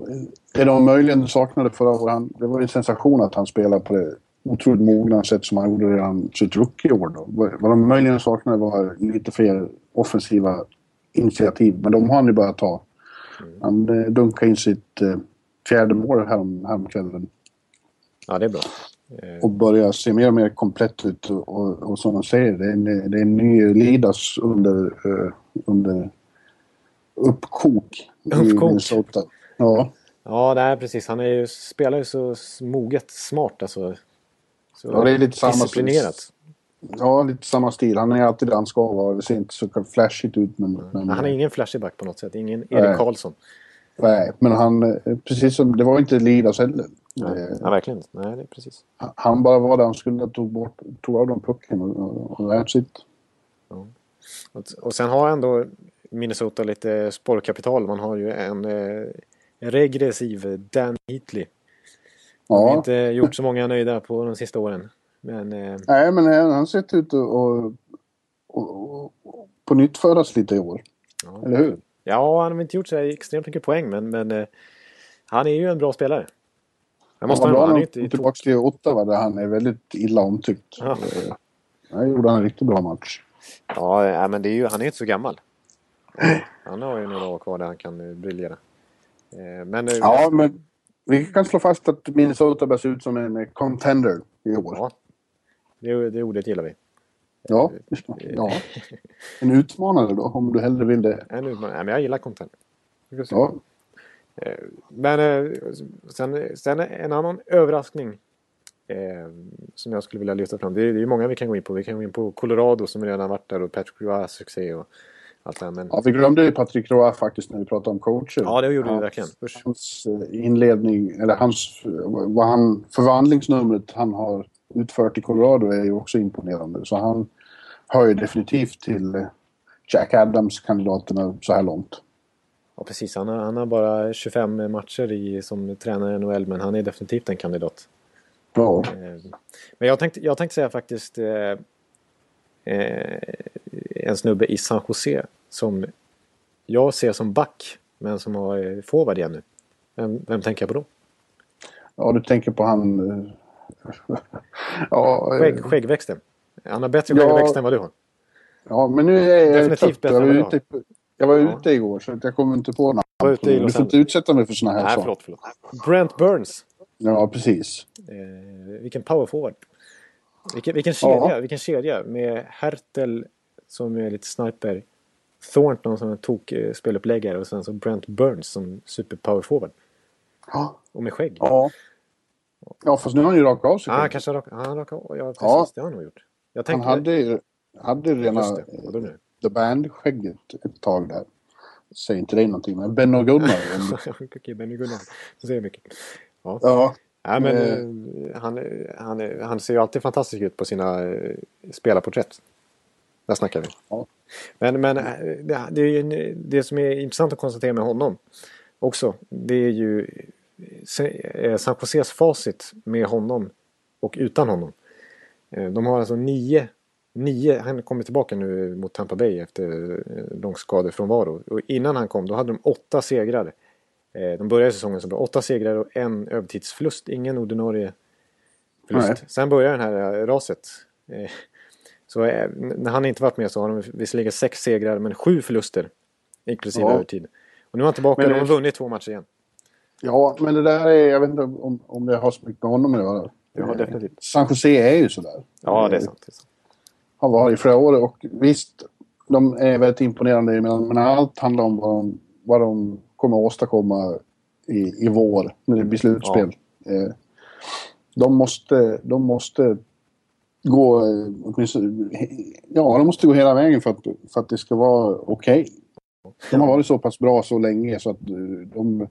det de möjligen saknade förra året, det var ju en sensation att han spelade på det otroligt mogna sätt som han gjorde redan sitt rookie-år. Vad de möjligen saknade var lite fler offensiva initiativ, men de har han ju börjat ta. Han eh, dunkade in sitt eh, fjärde mål härom, häromkvällen Ja, det är bra. Eh, och börjar se mer och mer komplett ut. Och, och, som de säger, det är en, det är en ny Lidas under, eh, under uppkok i Uppkok. Minnesota. Ja, Ja, nej, precis. Han är ju, spelar ju så moget smart alltså. Så Ja, det är lite samma- Disciplinerat. ja, lite samma stil. Han är alltid där han ska vara. Det ser inte så flashigt ut men... men Men han är ingen flashig back på något sätt. Ingen Nej. Erik Karlsson. nej, men han, eh, precis som, det var inte Lidas heller. Nej, Eh, ja, verkligen inte. Nej, det är precis. Han bara var där han skulle, tog, bort, tog av dem pucken och, och, that's it. Och, och sen har ändå Minnesota lite sportkapital. Man har ju en eh, regressiv Dan Heatley. Han har Ja, inte gjort så många nöjda på de sista åren. Men eh, nej men han sett ut att och, och, och, på nytt föras lite i år. ja. Eller hur? ja, han har inte gjort så extremt mycket poäng. Men, men eh, han är ju en bra spelare. Jag Han måste var han, bra han är när inte han kom tillbaka till Ottawa där han är väldigt illa omtyckt. Ja. Eh, Där gjorde han en riktigt bra match. Ja, ja, men det är ju, han är inte så gammal. Han har ju några år kvar där han kan eh, briljera. Eh, Men, Ja, men vi kan slå fast att Minnesota bär sig ut som en contender i år. Ja. det, det ordet gillar vi. Ja. ja. En utmanare då, om du hellre vill det. En utmaning. Nej, men jag gillar se. Ja, Men eh, sen, sen en annan överraskning eh, som jag skulle vilja lyfta fram. Det är, det är många vi kan gå in på. Vi kan gå in på Colorado som redan varit där och Patrick Roys succé och allt det här. Men, ja vi glömde ju Patrik Roy faktiskt när vi pratade om coacher. ja, det gjorde vi verkligen. Usch. Hans eh, inledning, eller hans, vad han, förvandlingsnumret han har utfört i Colorado är ju också imponerande. Så han hör ju definitivt till eh, Jack Adams-kandidaterna så här långt. Ja, precis. Han har, han har bara 25 matcher i, som tränare i NHL men han är definitivt en kandidat. Ja, Eh, Men jag tänkte, jag tänkte säga faktiskt eh, eh, en snubbe i San Jose som jag ser som back men som har eh, forward igen nu. Vem, vem tänker jag på då? ja du tänker på han... eh, ja, Skägg, skäggväxten. Han har bättre Ja. skäggväxt än vad du har. Ja, men nu är jag Definitivt trött. Bättre än ute, jag var Ja. ute igår så jag kommer inte på namn. Du får inte utsätta mig för såna här Nej, saker. förlåt, förlåt. Brent Burns. Ja, precis. Eh, vilken powerforward. Vilken, vilken, Ja. kedja, vilken kedja med Hertel som är lite sniper. Thornton som en tok eh, speluppläggare och sen så Brent Burns som superpowerforward. Ja. Och med skägg. Ja. Ja, fast nu har han ju rakat av sig. Ah, kanske rak, ah, rak, ja, precis. Ja. Det har han nog gjort. Jag han tänkte, hade ju hade rena Just det, eh, The Band-skägget ett tag där. Säger inte dig någonting, men Ben och Gunnar. Okej, Benny Gunnar. Det säger mycket. Ja. ja, Ja, men, Eh. eh, han, han, han ser ju alltid fantastisk ut på sina eh, spelarporträtt. Där snackar vi. Ja. Men, men eh, det, det, är ju det som är intressant att konstatera med honom också. Det är ju eh, San Joses facit med honom och utan honom. Eh, De har alltså nio, nio han kommer tillbaka nu mot Tampa Bay efter eh, lång skadefrånvaro. Och innan han kom då hade de åtta segrar. Eh, De började säsongen så bra. Åtta segrar och en övertidsförlust. Ingen ordinarie förlust. Nej. Sen börjar den här eh, raset. Så när han inte varit med så har de visserligen sex segrar men sju förluster. Inklusive Ja. övertid. Och nu är han tillbaka och de det- har vunnit två matcher igen. ja, men det där är... Jag vet inte om, om det har så mycket med honom att göra. Ja, definitivt. San Jose är ju sådär. Ja, det är sant. Det är sant. Har varit i flera år och visst, de är väldigt imponerande men, allt handlar om vad de, vad de kommer att åstadkomma i, i vår när det blir slutspel. Eh, de, måste, de måste gå åtminstone- ja, de måste gå hela vägen för att, för att det ska vara okej. De har varit så pass bra så länge så att eh, de,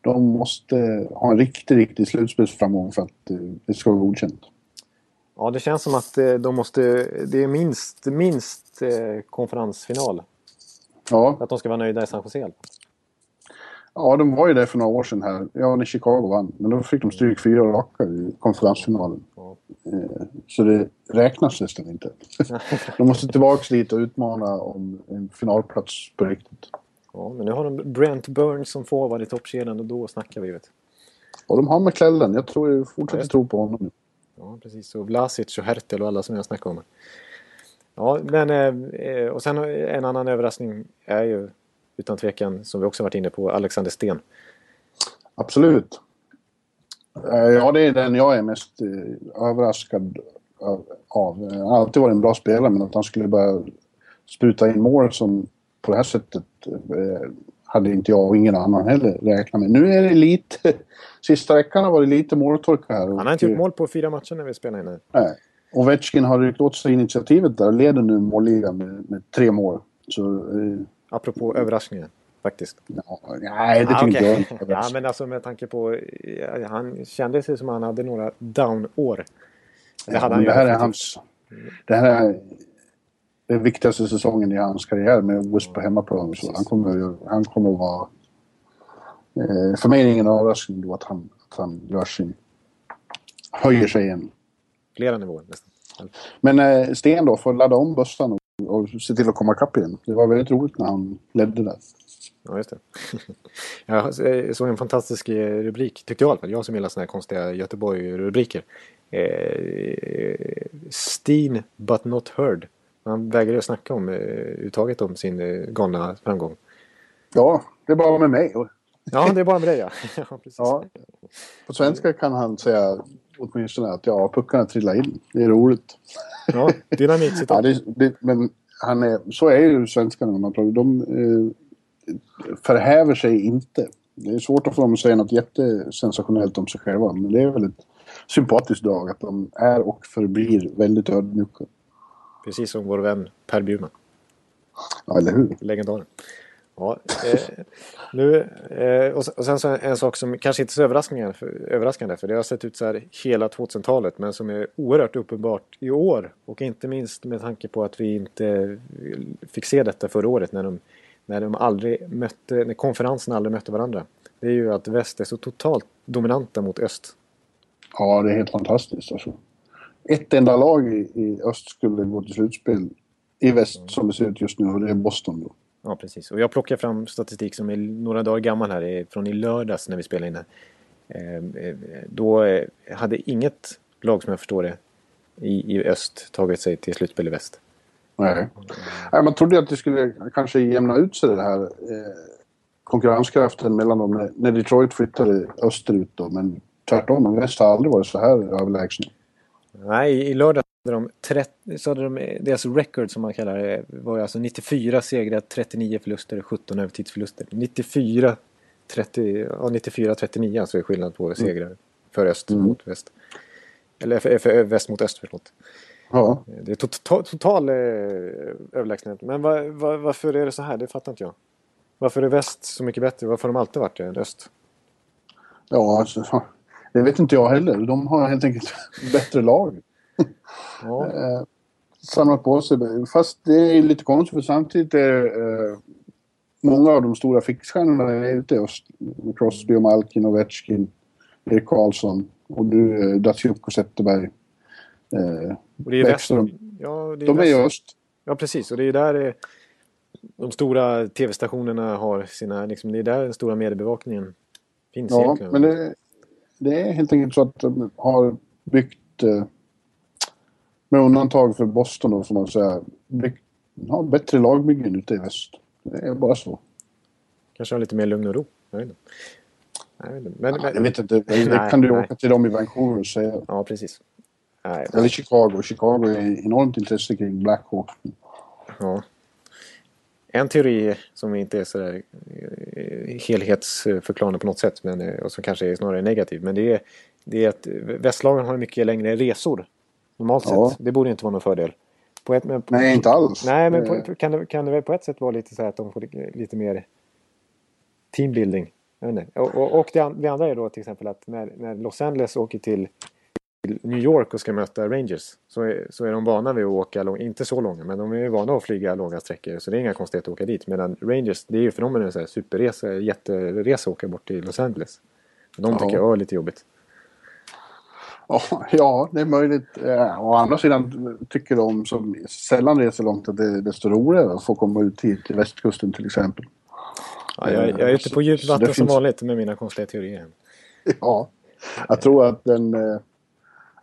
de måste ha en riktig, riktig slutspelsframgång för att eh, det ska vara godkänt. Ja, det känns som att eh, de måste... Det är minst, minst eh, konferensfinal. Ja, att de ska vara nöjda i San Jose. Ja, de var ju där för några år sedan här. Ja, när Chicago vann. Men då fick de stryk fyra raka i konferensfinalen. Ja. Eh, Så det räknas nästan inte. De måste tillbaka dit och utmana om en finalplats på riktigt. Ja, men nu har de Brent Burns som forward i toppkedjan och då snackar vi. Vet. Och de har McClellan. Jag tror jag fortsätter Ja. tro på honom. Ja, precis. Och Vlasic och Hertel och alla som jag snackade om. Ja, men eh, och sen en annan överraskning är ju utan tvekan, som vi också varit inne på, Alexander Sten. Absolut. Eh, ja, det är den jag är mest eh, överraskad av- Han har alltid varit en bra spelare, men att han skulle börja spruta in mål som på det här sättet hade inte jag och ingen annan heller räknat med. Nu är det lite... Sista veckan har varit lite måltorka här. Han har inte gjort mål på fyra matcher när vi spelar in här. Nej. Ovechkin har ryckt åt sig initiativet där och leder nu målligan med, med tre mål. Så... Eh, Apropå överraskningar, faktiskt. ja, nej, det Ah, tycker okej. inte jag. Ja, men alltså med tanke på... ja, Han kände sig som han hade några down-år. Det hade han det här är hans... Det här är den viktigaste säsongen i hans karriär med OS på hemmaplan. Så han kommer, han kommer att vara... Eh, för mig är det ingen överraskning då att han, att han gör sin... Höjer sig igen. Flera nivåer nästan. Men eh, Sten då får ladda om bössan och, och se till att komma ikapp igen. Det var väldigt roligt när han ledde där. Ja, just det. Jag såg en fantastisk eh, rubrik, tyckte jag i alla fall. Jag som gillar sådana här konstiga Göteborg-rubriker. Eh, Steen but not heard. Han vägrade snacka om eh, uttaget om sin eh, galna framgång. Ja, det är bara med mig. Ja, det är bara med dig ja. ja. Ja. På svenska kan han säga åtminstone att ja, puckarna trillar in. Det är roligt. ja dynamit Ja, det, det, men han är, så är ju svenskarna när man pratar. De eh, förhäver sig inte. Det är svårt att få dem att säga något jättesensationellt om sig själva. Men det är väl ett sympatiskt drag att de är och förblir väldigt ödmjuka. Precis som vår vän Per Bjurman. Ja, eller hur? Legendaren. Ja, eh, nu, eh, och, sen- och sen så en sak som kanske inte är så överraskande för, överraskande för det har sett ut så här hela 2000-talet men som är oerhört uppenbart i år och inte minst med tanke på att vi inte fick se detta förra året när de, när de aldrig mötte, när konferenserna aldrig mötte varandra. Det är ju att väst är så totalt dominanta mot öst. Ja, det är helt fantastiskt. Alltså. Ett enda lag i, i öst skulle gå till slutspel i väst som det ser ut just nu och det är Boston. Då. Ja, precis. Och jag plockar fram statistik som är några dagar gammal här, eh, från i lördags när vi spelade in här. Eh, eh, Då hade inget lag som jag förstår det i, i öst tagit sig till slutspel i väst. Nej. Nej. Man trodde att det skulle kanske jämna ut sig det här eh, konkurrenskraften mellan dem när, när Detroit flyttade österut då. Men tvärtom, väst har aldrig varit så här överlägsna. Nej, i lördag hade de, 30, så hade de deras record som man kallar det var alltså 94 segrar, 39 förluster, 17 övertidsförluster. 94 30, ja, 94-39 alltså är skillnad på mm. segrar mm. för öst mm. mot väst. Eller för, för väst mot öst, förlåt. Ja. Det är total, total eh, överlägsenhet. Men var, var, varför är det så här? Det fattar inte jag. Varför är väst så mycket bättre? Varför har de alltid varit det än öst? Ja, alltså, det vet inte jag heller. De har helt enkelt bättre lag. Ja. eh, samlat på sig. Fast det är lite konstigt för samtidigt är eh, många av de stora fixstjärnorna är ute. Crosby och Malkin, Ovechkin, Erik Karlsson och du, eh, Datsjuk och Zetterberg. Och det är väst. Ja, det är de väst. är i öst. Ja, precis. Och det är där det, de stora tv-stationerna har sina... Liksom, det är där den stora mediebevakningen finns. Ja, egentligen. men det, det, är helt enkelt så att de har byggt... Eh, med undantag för Boston då, får man säga. Byggt, har bättre lagbyggen ute i väst. Det är bara så. Kanske har lite mer lugn och ro. Jag vet inte. Jag vet inte. Men, ja, men, jag vet inte. Det nej, kan du nej. åka till dem i Vancouver och säga. Ja, precis. Nej, Eller Chicago. Chicago är enormt intresse kring Blackhawk. Ja. En teori som inte är så där eh, helhetsförklarande på något sätt men, eh, och som kanske är snarare negativ. Men det är, det är att västlagen har mycket längre resor. Normalt ja. sett. Det borde inte vara någon fördel. På ett, men, nej, inte alls. Nej, men på, kan, det, kan det väl på ett sätt vara lite så att de får lite mer teambuilding? Och, och, och det, det, andra är då till exempel att när, när Los Angeles åker till New York och ska möta Rangers så är, så är de vana vid att åka, lång, inte så långa, men de är vana att flyga långa sträckor så det är inga konstigheter att åka dit. Medan Rangers, det är ju för dem en superresa, jätteresa att åka bort till Los Angeles. De ja. tycker jag är lite jobbigt. Ja, det är möjligt. Å andra sidan tycker de som sällan reser långt att det är desto roligare att få komma ut hit till västkusten till exempel. Ja, jag, jag är ute på djupt vatten som vanligt med mina konstiga teorier. Ja, jag tror att den...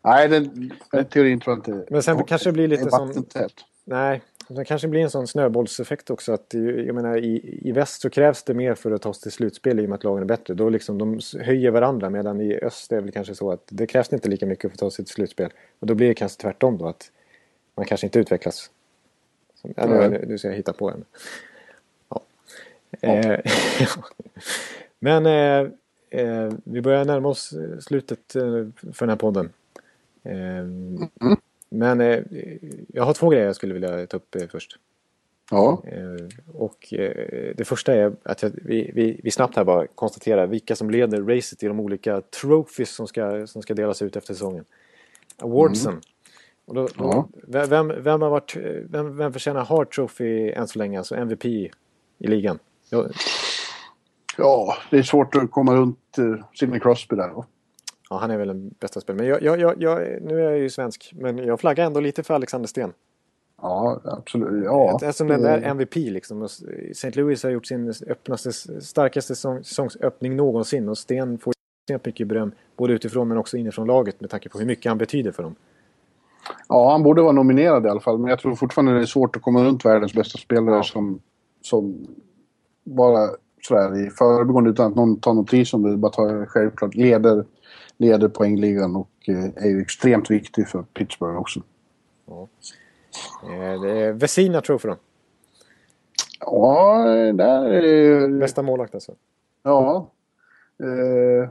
Eh, nej, den, den teorin tror jag inte... Men sen kanske det blir lite som... Nej, det kanske blir en sån snöbollseffekt också. Att, jag menar, i, I väst så krävs det mer för att ta sig till slutspel i och med att lagen är bättre. Då liksom, de höjer varandra medan i öst är det väl kanske så att det krävs inte lika mycket för att ta sig till slutspel. Och då blir det kanske tvärtom då att man kanske inte utvecklas. Som, ja, nu, nu ska jag hitta på en. Ja. ja. Eh, men eh, eh, vi börjar närma oss slutet eh, för den här podden. Eh, mm. Men eh, jag har två grejer jag skulle vilja ta upp eh, först. Ja. Eh, och eh, det första är att jag, vi, vi, vi, snabbt här bara konstaterar vilka som leder racet i de olika trophies som ska, som ska delas ut efter säsongen. Awardsen. Mm. Och då, ja. vem, vem, har varit, vem, vem förtjänar Hard Trophy än så länge, alltså MVP i ligan? Jag... Ja, det är svårt att komma runt uh, Sidney Crosby där. Då. Ja, han är väl den bästa spelaren. Men jag, jag, jag, nu är jag ju svensk, men jag flaggar ändå lite för Alexander Sten. Ja, absolut. Ja. Eftersom den där MVP liksom. St. Louis har gjort sin öppnaste, starkaste säsongsöppning någonsin och Sten får extremt mycket beröm. Både utifrån men också inifrån laget med tanke på hur mycket han betyder för dem. Ja, han borde vara nominerad i alla fall. Men jag tror fortfarande det är svårt att komma runt världens bästa spelare ja. som, som bara sådär i förbigående utan att någon tar notis om det. Bara tar självklart leder leder poängligan och eh, är ju extremt viktig för Pittsburgh också. Ja. Eh, det är Vesina Trophy då? Ja, där är... Bästa målvakt alltså? Ja. Eh,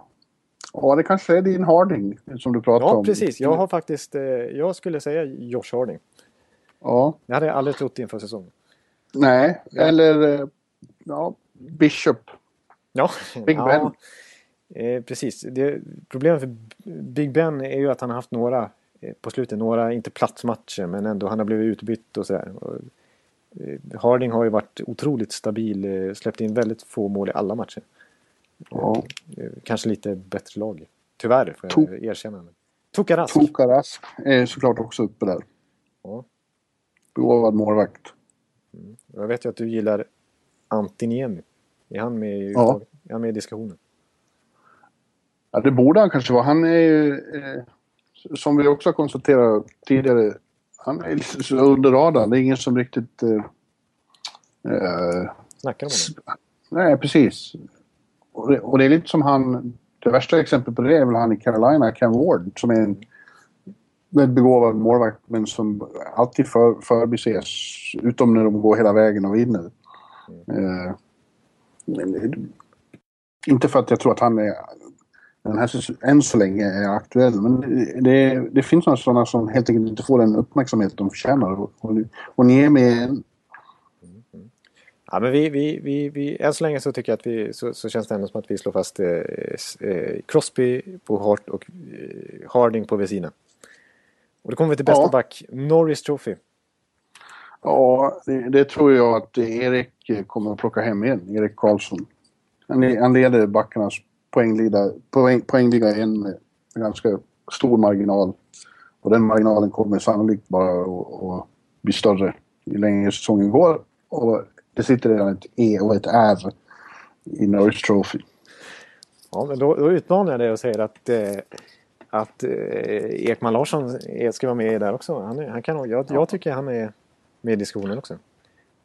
ja, det kanske är din Harding som du pratar ja, om. Ja, precis. Jag har faktiskt... Eh, jag skulle säga Josh Harding. Ja. Det hade jag aldrig trott inför säsongen. Nej, eller... Ja, Bishop. Ja. Big Ben. Ja. Eh, precis. Det, problemet för Big Ben är ju att han har haft några eh, på slutet, några, inte platsmatcher men ändå han har blivit utbytt och sådär. Eh, Harding har ju varit otroligt stabil, släppt in väldigt få mål i alla matcher. Ja. Kanske lite bättre lag. Tyvärr får jag to erkänna. Tokarask. Tokarask är såklart också uppe där. Ja. Begåvad målvakt. Mm. Jag vet ju att du gillar Antiniemi. Är han med i, ja. är han med i diskussionen? Ja, det borde han kanske vara. Han är ju, eh, som vi också konstaterat tidigare, han är lite så under radarn. Det är ingen som riktigt... Uh, Snackar om honom? Nej, precis. Och det, och det är lite som han... Det värsta exemplet på det är väl han i Carolina, Ken Ward, som är en väldigt begåvad målvakt men som alltid för, förbises. Utom när de går hela vägen och vinner. Mm. Eh, inte för att jag tror att han är den här än så länge är aktuell. Men det, det finns några sådana som helt enkelt inte får den uppmärksamhet de förtjänar. Och, och, ni är med. Ja, men vi, vi, vi, vi, än så länge så tycker jag att vi, så, så känns det ändå som att vi slår fast eh, eh, Crosby på Hart och eh, Harding på Vesina. Och då kommer vi till bästa ja. back, Norris Trophy. Ja, det, det, tror jag att Erik kommer att plocka hem igen, Erik Karlsson. Han, han leder backarnas poängliga, poäng, poängliga en med ganska stor marginal. Och den marginalen kommer sannolikt bara att bli större ju längre säsongen går. Och det sitter redan ett E och ett R i Norwich Trophy. Ja, men då, då utmanar jag dig och säger att, eh, att eh, Ekman Larsson ska vara med där också. Han, han kan, jag, jag tycker han är med i diskussionen också.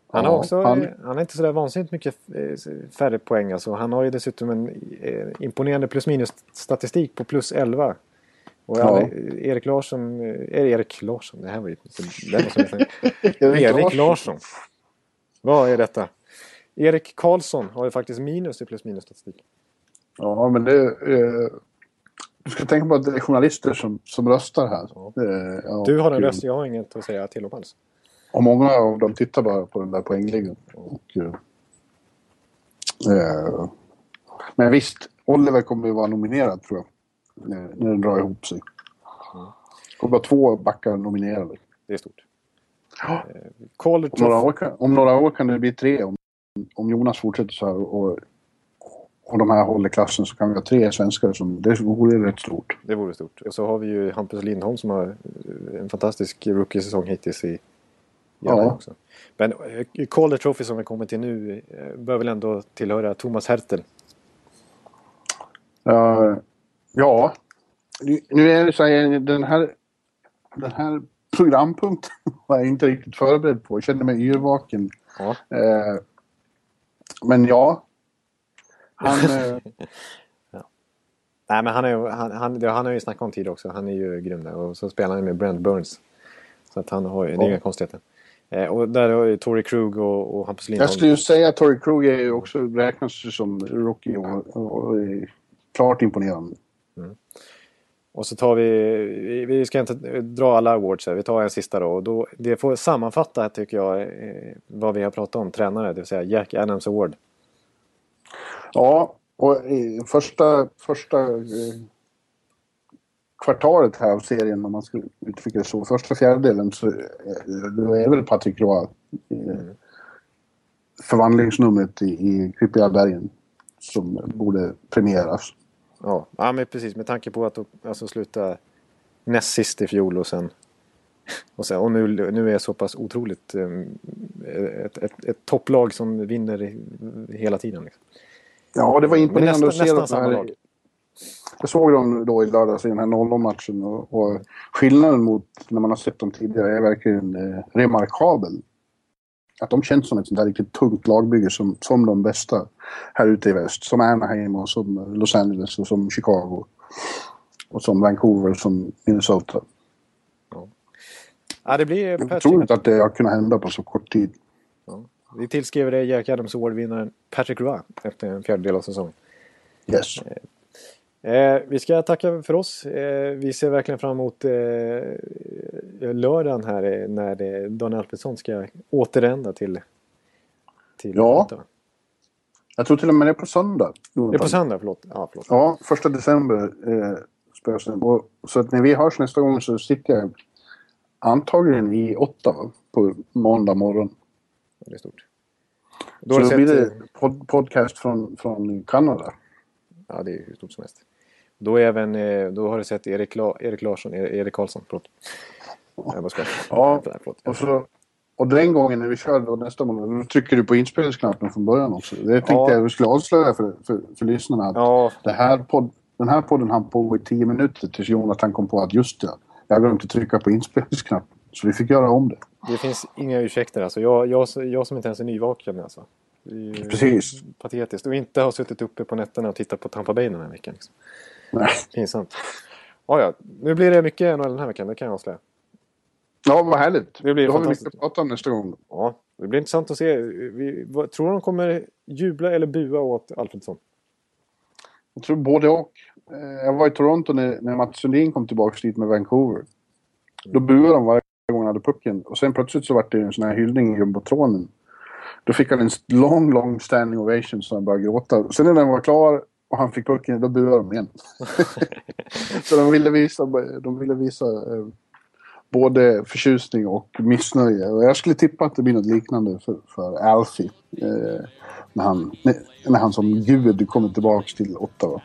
Han, har också, han... han har inte sådär vansinnigt mycket eh, färre poäng. Alltså. Han har ju dessutom en eh, imponerande plus minus statistik på plus 11. Och ja. Erik Larsson, eh, Erik Larsson, det här var ju... Det var som Erik Larsson. Vad är detta? Erik Karlsson har ju faktiskt minus i plus minus statistik. Ja, men det... Eh, du ska tänka på att det är journalister som, som röstar här. Ja. Eh, du har en röst, jag har inget att säga till om alls. Och många av dem tittar bara på den där poängligan. Och, eh, eh, men visst, Oliver kommer ju vara nominerad tror jag. När, när den drar ihop sig. Det kommer vara två backar nominerade. Det är stort. Ja. Eh, om, några år kan, om några år kan det bli tre. Om, om Jonas fortsätter så här och, och de här håller klassen så kan vi ha tre svenskar som... Det vore rätt stort. Det vore stort. Och så har vi ju Hampus Lindholm som har en fantastisk rookie-säsong hittills i Ja. Också. Men eh, Calder Trophy som vi kommer till nu eh, bör väl ändå tillhöra Thomas Hertel? Uh, ja, nu är det så här, den här, den här programpunkten var jag inte riktigt förberedd på. Jag kände mig yrvaken. Ja. Uh, men ja. Han... ja. Nej men han, är, han, han, han har ju snackat om tid också. Han är ju grym där. Och så spelar han med Brent Burns. Så att han har ju, det är inga konstigheter. Eh, och där har ju Tory Krug och, och Hampus Lindholm. Jag skulle ju säga att Tory Krug är ju också räknas som rookie och, och, och är klart imponerande. Mm. Och så tar vi, vi ska inte dra alla awards här, vi tar en sista då. Och då det får sammanfatta tycker jag eh, vad vi har pratat om, tränare, det vill säga Jack Adams Award. Ja, och första, första eh, kvartalet här av serien om man ska uttrycka det så. Första fjärdedelen så eh, då är väl Patrik Roy mm. förvandlingsnumret i, i bergen som borde premieras. Ja, ja men precis med tanke på att alltså, sluta näst sist i fjol och sen och, sen, och nu, nu är så pass otroligt um, ett, ett, ett, topplag som vinner hela tiden. Liksom. Ja, det var imponerande nästa, att se nästan samma lag. Jag såg dem då i lördags i den här 0-matchen och, och, skillnaden mot när man har sett dem tidigare är verkligen eh, remarkabel. Att de känns som ett sånt där riktigt tungt lagbygge som, som de bästa här ute i väst. Som Anaheim och som Los Angeles och som Chicago. Och som Vancouver och som Minnesota. Ja. Ja, det blir Patrick... Otroligt att det har kunnat hända på så kort tid. Ja. Vi tillskriver det Jack Adams Award-vinnaren Patrick Roy efter en fjärdedel av säsongen. Yes. Eh, Eh, vi ska tacka för oss. Eh, vi ser verkligen fram emot eh, lördagen här eh, när eh, Dan Alfredsson ska återvända till, till Ja. Jag tror till och med det är på söndag. Det är på söndag, förlåt. Ja, förlåt. ja första december eh, och, Så att när vi hörs nästa gång så sitter jag antagligen i Ottawa på måndag morgon. Det är stort. Då så då blir det pod podcast från, från Kanada. Ja, det är hur stort som helst. Då, även, eh, då har du sett Erik, La Erik Larsson, Erik Karlsson, förlåt. Jag bara ja, förlåt. Och, så, och den gången när vi kör då nästa månad, då trycker du på inspelningsknappen från början också. Det tänkte ja. jag vi skulle avslöja för, för, för lyssnarna. Att ja. det här podd, den här podden hann pågå i tio minuter tills Jonathan kom på att just det, jag att trycka på inspelningsknappen. Så vi fick göra om det. Det finns inga ursäkter alltså. Jag, jag, jag som inte ens är nyvaken alltså. Det är ju Precis. Patetiskt. Och inte har suttit uppe på nätterna och tittat på Tampa Bay den här veckan. Liksom. Nej. Pinsamt. Ja, ja. Nu blir det mycket NHL den här veckan, det kan jag avslöja. Ja, vad härligt. Det blir Då har vi mycket att prata om nästa gång. Ja, det blir intressant att se. Vi, vad, tror du de kommer jubla eller bua åt Alfredsson? Jag tror både och. Eh, Jag var i Toronto när, när Mats Sundin kom tillbaka dit med Vancouver. Då buade de varje gång han hade pucken. Och sen plötsligt så var det en sån här hyllning i jumbotronen. Då fick han en lång, lång standing ovation så han började gråta. Sen när den var klar och han fick pucken, då buade de igen. så de ville visa, de ville visa eh, både förtjusning och missnöje. Och jag skulle tippa att det blir något liknande för, för Alfie. Eh, när, han, när han som gud kommer tillbaka till Ottawa.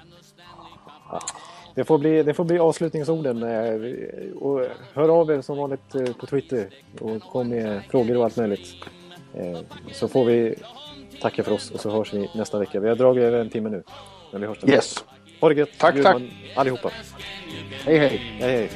Det får bli, det får bli avslutningsorden. eh, Och hör av er som vanligt eh, på Twitter och kom med frågor och allt möjligt. Eh, Så får vi tacka för oss och så hörs vi nästa vecka. Vi har dragit över en timme nu. Men vi hörs nästa Yes. vecka. Ha det gött! Tack, Bjurman, Allihopa! Hej hej! Hej hej!